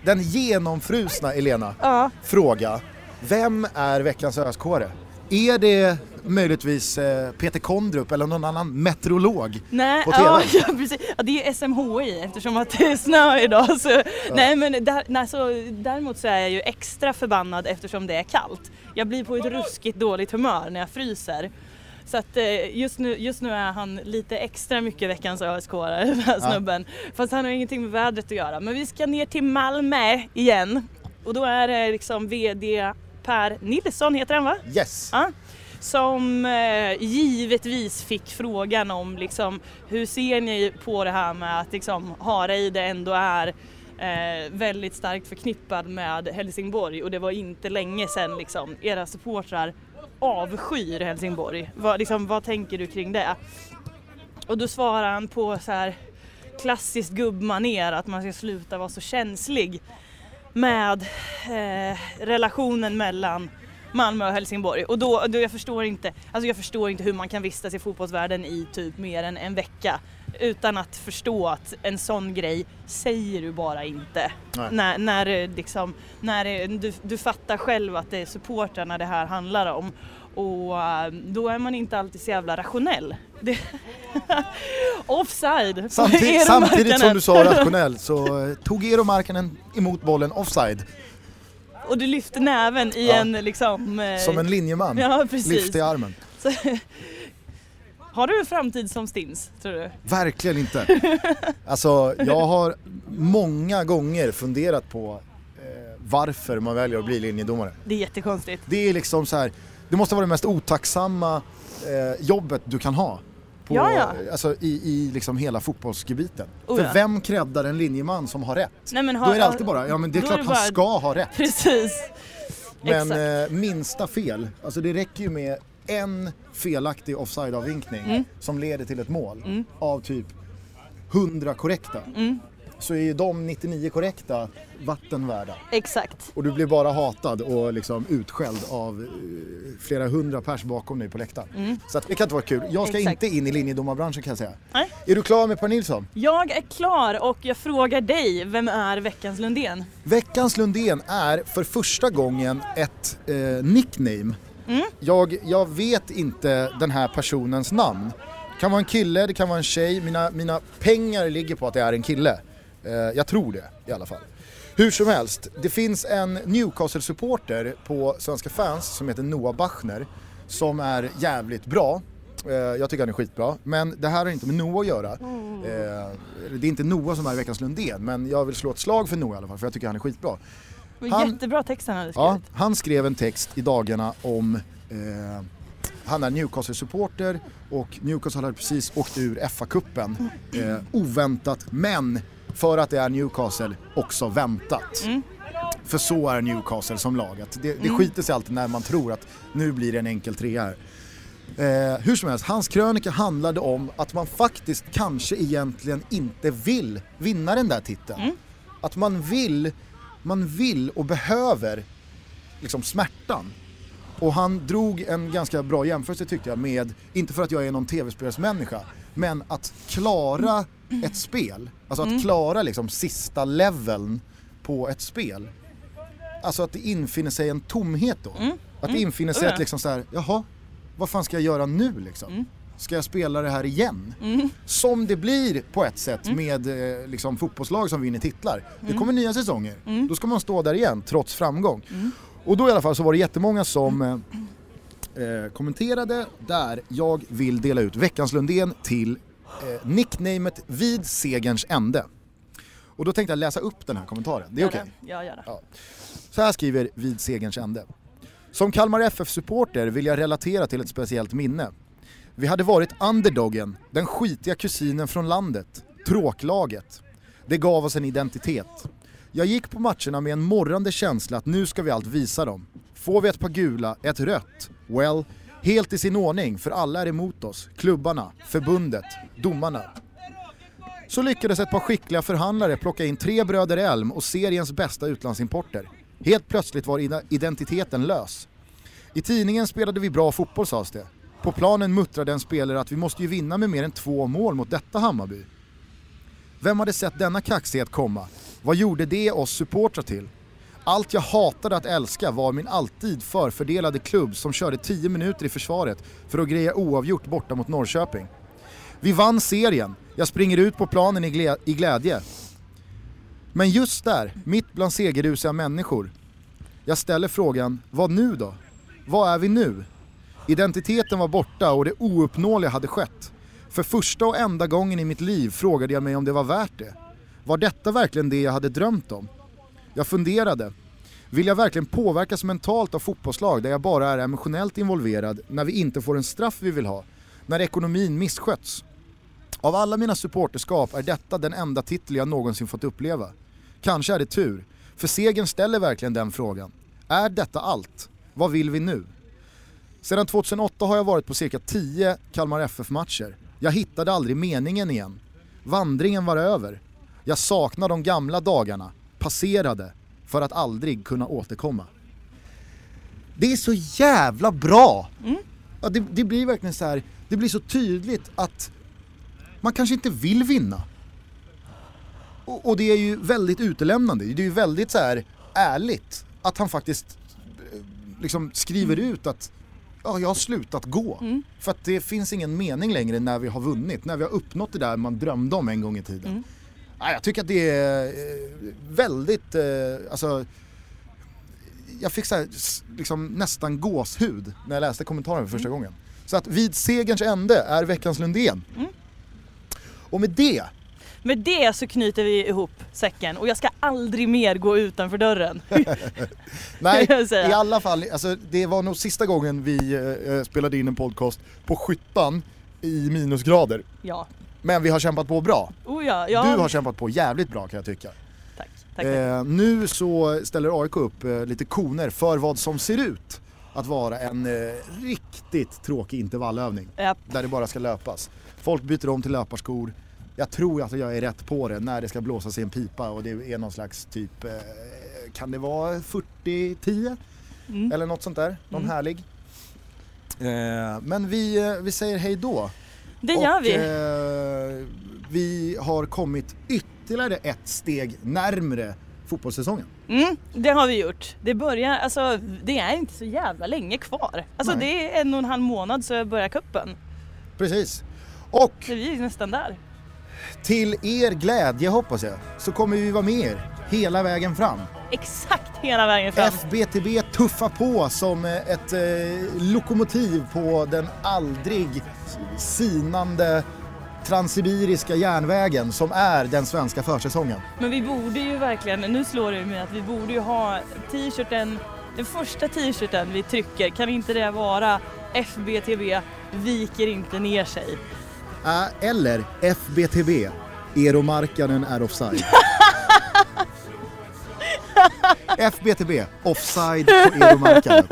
Speaker 2: den genomfrusna Elena,
Speaker 1: Ja.
Speaker 2: fråga. Vem är veckans öskåre? Är det möjligtvis eh, Peter Kondrup eller någon annan meteorolog?
Speaker 1: Nej,
Speaker 2: På TV?
Speaker 1: ja, ja, precis. Ja, det är SMHI eftersom att det är snö idag. Så, Nej men där, nej, så, däremot så är jag ju extra förbannad eftersom det är kallt. Jag blir på ett ruskigt dåligt humör när jag fryser. Så att eh, just nu, just nu är han lite extra mycket veckans ösk den här
Speaker 2: Ja.
Speaker 1: snubben. Fast han har ingenting med vädret att göra. Men vi ska ner till Malmö igen. Och då är det liksom VD Per Nilsson heter han va?
Speaker 2: Yes.
Speaker 1: Ja, som eh, givetvis fick frågan om liksom, hur ser ni på det här med att liksom, Hareide ändå är eh, väldigt starkt förknippad med Helsingborg och det var inte länge sedan liksom, era supportrar avskyr Helsingborg. Vad, liksom, vad tänker du kring det? Och då svarar han på så här klassiskt gubbmaner att man ska sluta vara så känslig med eh, relationen mellan Malmö och Helsingborg. Och då, då jag förstår inte, alltså jag förstår inte hur man kan vistas i fotbollsvärlden i typ mer än en vecka utan att förstå att en sån grej säger du bara inte.
Speaker 2: Nej.
Speaker 1: När, när, eh, liksom, när eh, du, du fattar själv att det är supportrarna det här handlar om och eh, då är man inte alltid så jävla rationell. Offside!
Speaker 2: Samtidigt,
Speaker 1: Eero
Speaker 2: samtidigt som du sa rationell så tog Eero Markkanen emot bollen offside.
Speaker 1: Och du lyfter näven i
Speaker 2: Ja.
Speaker 1: en liksom...
Speaker 2: Som en linjeman.
Speaker 1: Ja precis.
Speaker 2: Lyfte i armen.
Speaker 1: Så, har du en framtid som stins tror du?
Speaker 2: Verkligen inte. Alltså jag har många gånger funderat på eh, varför man väljer att bli linjedomare.
Speaker 1: Det är jättekonstigt.
Speaker 2: Det är liksom så här, det måste vara det mest otacksamma eh, jobbet du kan ha. På,
Speaker 1: Ja, ja.
Speaker 2: Alltså i, i liksom hela fotbollsgebiten.
Speaker 1: Oh,
Speaker 2: För
Speaker 1: ja.
Speaker 2: vem creddar en linjeman som har rätt?
Speaker 1: Nej, men
Speaker 2: Då
Speaker 1: har-
Speaker 2: är det alltid bara, ja men det är klart
Speaker 1: är det
Speaker 2: han
Speaker 1: bara-
Speaker 2: ska ha rätt.
Speaker 1: Precis.
Speaker 2: Men eh, minsta fel, alltså det räcker ju med en felaktig offside-avvinkning
Speaker 1: Mm.
Speaker 2: som leder till ett mål
Speaker 1: Mm.
Speaker 2: av typ 100 korrekta.
Speaker 1: Mm.
Speaker 2: så är ju de 99 korrekta vatten värda.
Speaker 1: Exakt.
Speaker 2: Och du blir bara hatad och liksom utskälld av eh, flera hundra pers bakom dig på läktaren. Så att det kan inte vara kul. Jag ska
Speaker 1: Mm. Exakt.
Speaker 2: inte in i linjedomarbranschen kan jag säga.
Speaker 1: Nej.
Speaker 2: Är du klar med Per Nilsson?
Speaker 1: Jag är klar och jag frågar dig, vem är veckans Lundén?
Speaker 2: Veckans Lundén är för första gången ett eh, nickname.
Speaker 1: Mm.
Speaker 2: Jag, jag vet inte den här personens namn. Det kan vara en kille, det kan vara en tjej. Mina, mina pengar ligger på att det är en kille. Eh, jag tror det i alla fall. Hur som helst, det finns en Newcastle-supporter på Svenska fans som heter Noah Bachner som är jävligt bra. Eh, Jag tycker han är skitbra, men det här har inte med Noah att göra. Eh, Det är inte Noah som är veckans Lundén, men jag vill slå ett slag för Noah i alla fall för jag tycker han är skitbra. Han-
Speaker 1: Jättebra text han hade
Speaker 2: Ja,
Speaker 1: skrivit.
Speaker 2: han skrev en text i dagarna om eh, han är Newcastle-supporter och Newcastle hade precis åkt ur FA-cupen. Eh, oväntat, men för att det är Newcastle också väntat. För så är Newcastle som lag. Att det, det skiter sig alltid när man tror att nu blir det en enkel trea här. Eh, hur som helst, hans krönika handlade om att man faktiskt kanske egentligen inte vill vinna den där titeln. Att man vill, man vill och behöver liksom smärtan. Och han drog en ganska bra jämförelse tyckte jag med, inte för att jag är någon tv-spelsmänniska, men att klara ett spel, alltså att klara liksom sista leveln på ett spel. Alltså att det infinner sig en tomhet då. Att det infinner sig
Speaker 1: Oh ja.
Speaker 2: att liksom så här, jaha, vad fan ska jag göra nu liksom? Ska jag spela det här igen? Som det blir på ett sätt med eh, liksom, fotbollslag som vinner titlar. Det kommer nya säsonger, då ska man stå där igen trots framgång. Och då i alla fall så var det jättemånga som eh, eh, kommenterade där jag vill dela ut veckans Lundén till eh, nicknamet vid segerns ände. Och då tänkte jag läsa upp den här kommentaren, det är okej?
Speaker 1: Ja, gör det.
Speaker 2: Ja. Så här skriver vid segerns ände. Som Kalmar FF-supporter vill jag relatera till ett speciellt minne. Vi hade varit underdogen, den skitiga kusinen från landet, tråklaget. Det gav oss en identitet. Jag gick på matcherna med en morrande känsla att nu ska vi allt visa dem. Får vi ett par gula, ett rött, well, helt i sin ordning för alla är emot oss, klubbarna, förbundet, domarna. Så lyckades ett par skickliga förhandlare plocka in tre bröder Elm och seriens bästa utlandsimporter. Helt plötsligt var identiteten lös. I tidningen spelade vi bra fotboll sades det. På planen muttrade en spelare att vi måste ju vinna med mer än två mål mot detta Hammarby. Vem hade sett denna kaxighet komma? Vad gjorde det oss supportrar till? Allt jag hatade att älska var min alltid förfördelade klubb som körde 10 minuter i försvaret för att greja oavgjort borta mot Norrköping. Vi vann serien, jag springer ut på planen i, i glädje. Men just där, mitt bland segerrusiga människor, jag ställer frågan, vad nu då? Vad är vi nu? Identiteten var borta och det ouppnåeliga hade skett. För första och enda gången i mitt liv frågade jag mig om det var värt det. Var detta verkligen det jag hade drömt om? Jag funderade. Vill jag verkligen påverkas mentalt av fotbollslag där jag bara är emotionellt involverad när vi inte får en straff vi vill ha? När ekonomin missköts? Av alla mina supporterskap är detta den enda titel jag någonsin fått uppleva. Kanske är det tur, för segern ställer verkligen den frågan. Är detta allt? Vad vill vi nu? Sedan 2008 har jag varit på cirka 10 Kalmar FF-matcher. Jag hittade aldrig meningen igen. Vandringen var över. Jag saknar de gamla dagarna, passerade, för att aldrig kunna återkomma. Det är så jävla bra! Ja, det, det blir verkligen så här. det blir så tydligt att man kanske inte vill vinna. Och, och det är ju väldigt utelämnande, det är ju väldigt så här ärligt att han faktiskt eh, liksom skriver ut att ja, jag har slutat gå. För att det finns ingen mening längre när vi har vunnit, när vi har uppnått det där man drömde om en gång i tiden. Ja, jag tycker att det är eh, väldigt, eh, alltså jag fick så här, liksom nästan gåshud när jag läste kommentaren för första gången. Så att vid segerns ände är veckans Lundén. Och med det,
Speaker 1: Med det så knyter vi ihop säcken och jag ska aldrig mer gå utanför dörren.
Speaker 2: nej i alla fall, alltså, det var nog sista gången vi eh, spelade in en podcast på skyttan i minusgrader.
Speaker 1: ja.
Speaker 2: Men vi har kämpat på bra.
Speaker 1: Oh ja, ja.
Speaker 2: Du har kämpat på jävligt bra kan jag tycka.
Speaker 1: Tack. Tack.
Speaker 2: Eh, nu så ställer AIK upp eh, lite koner för vad som ser ut att vara en eh, riktigt tråkig intervallövning.
Speaker 1: Ja.
Speaker 2: Där det bara ska löpas. Folk byter om till löparskor. Jag tror att jag är rätt på det när det ska blåsas i en pipa och det är någon slags typ, eh, kan det vara 40-10?
Speaker 1: Mm.
Speaker 2: Eller något sånt där, någon
Speaker 1: Mm.
Speaker 2: härlig. Eh, men vi, eh, vi säger hej då.
Speaker 1: Det gör
Speaker 2: och,
Speaker 1: vi.
Speaker 2: Eh, vi har kommit ytterligare ett steg närmre fotbollssäsongen.
Speaker 1: Mm, det har vi gjort. Det börjar, alltså det är inte så jävla länge kvar. Alltså
Speaker 2: Nej.
Speaker 1: det är en och en halv månad så börjar kuppen.
Speaker 2: Precis. Och
Speaker 1: Så vi är nästan där.
Speaker 2: Till er glädje hoppas jag, så kommer vi vara med er hela vägen fram.
Speaker 1: Exakt hela vägen fram.
Speaker 2: FBTB tuffar på som eh, ett eh, lokomotiv på den aldrig sinande transsibiriska järnvägen som är den svenska försäsongen.
Speaker 1: Men vi borde ju verkligen, nu slår det mig att vi borde ju ha t-shirten, den första t-shirten vi trycker, kan inte det vara FBTB viker inte ner sig?
Speaker 2: Äh, eller FBTB, Eromarkanen är offside. FBTB, offside på Eromarkanen.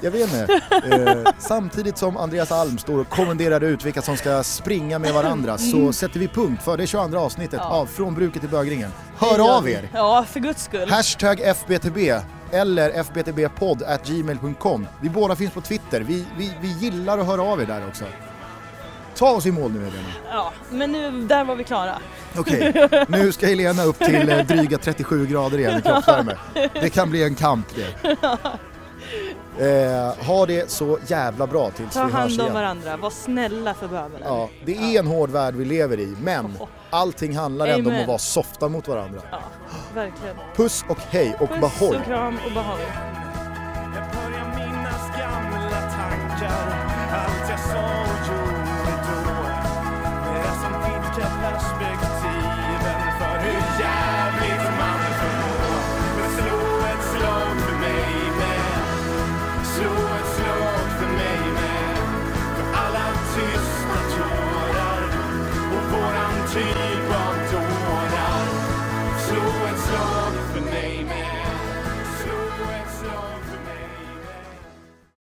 Speaker 2: Jag vet inte. Eh, samtidigt som Andreas Alm står och kommenderar ut vilka som ska springa med varandra så sätter vi punkt för det 22 avsnittet
Speaker 1: Ja.
Speaker 2: av Från bruket till bögringen. Hör av er!
Speaker 1: Ja, för guds skull.
Speaker 2: Hashtag FBTB eller fbtbpodd at gmail.com. Vi båda finns på Twitter. Vi, vi, vi gillar att höra av er där också. Ta oss i mål nu Helena.
Speaker 1: Ja, men nu, där var vi klara.
Speaker 2: Okej, nu ska Helena upp till eh, dryga 37 grader igen i kroppsvärme. Det kan bli en kamp det. Eh, ha det så jävla bra tills
Speaker 1: Ta
Speaker 2: vi hörs
Speaker 1: hand om
Speaker 2: igen.
Speaker 1: varandra, var snälla för bövelen.
Speaker 2: Ja, det är en hård värld vi lever i, men allting handlar ändå om
Speaker 1: Amen.
Speaker 2: att vara softa mot varandra.
Speaker 1: Ja, verkligen.
Speaker 2: Puss och hej och
Speaker 1: Puss
Speaker 2: bahoj!
Speaker 1: och kram och bahoj.
Speaker 3: Jag börjar minnas gamla tankar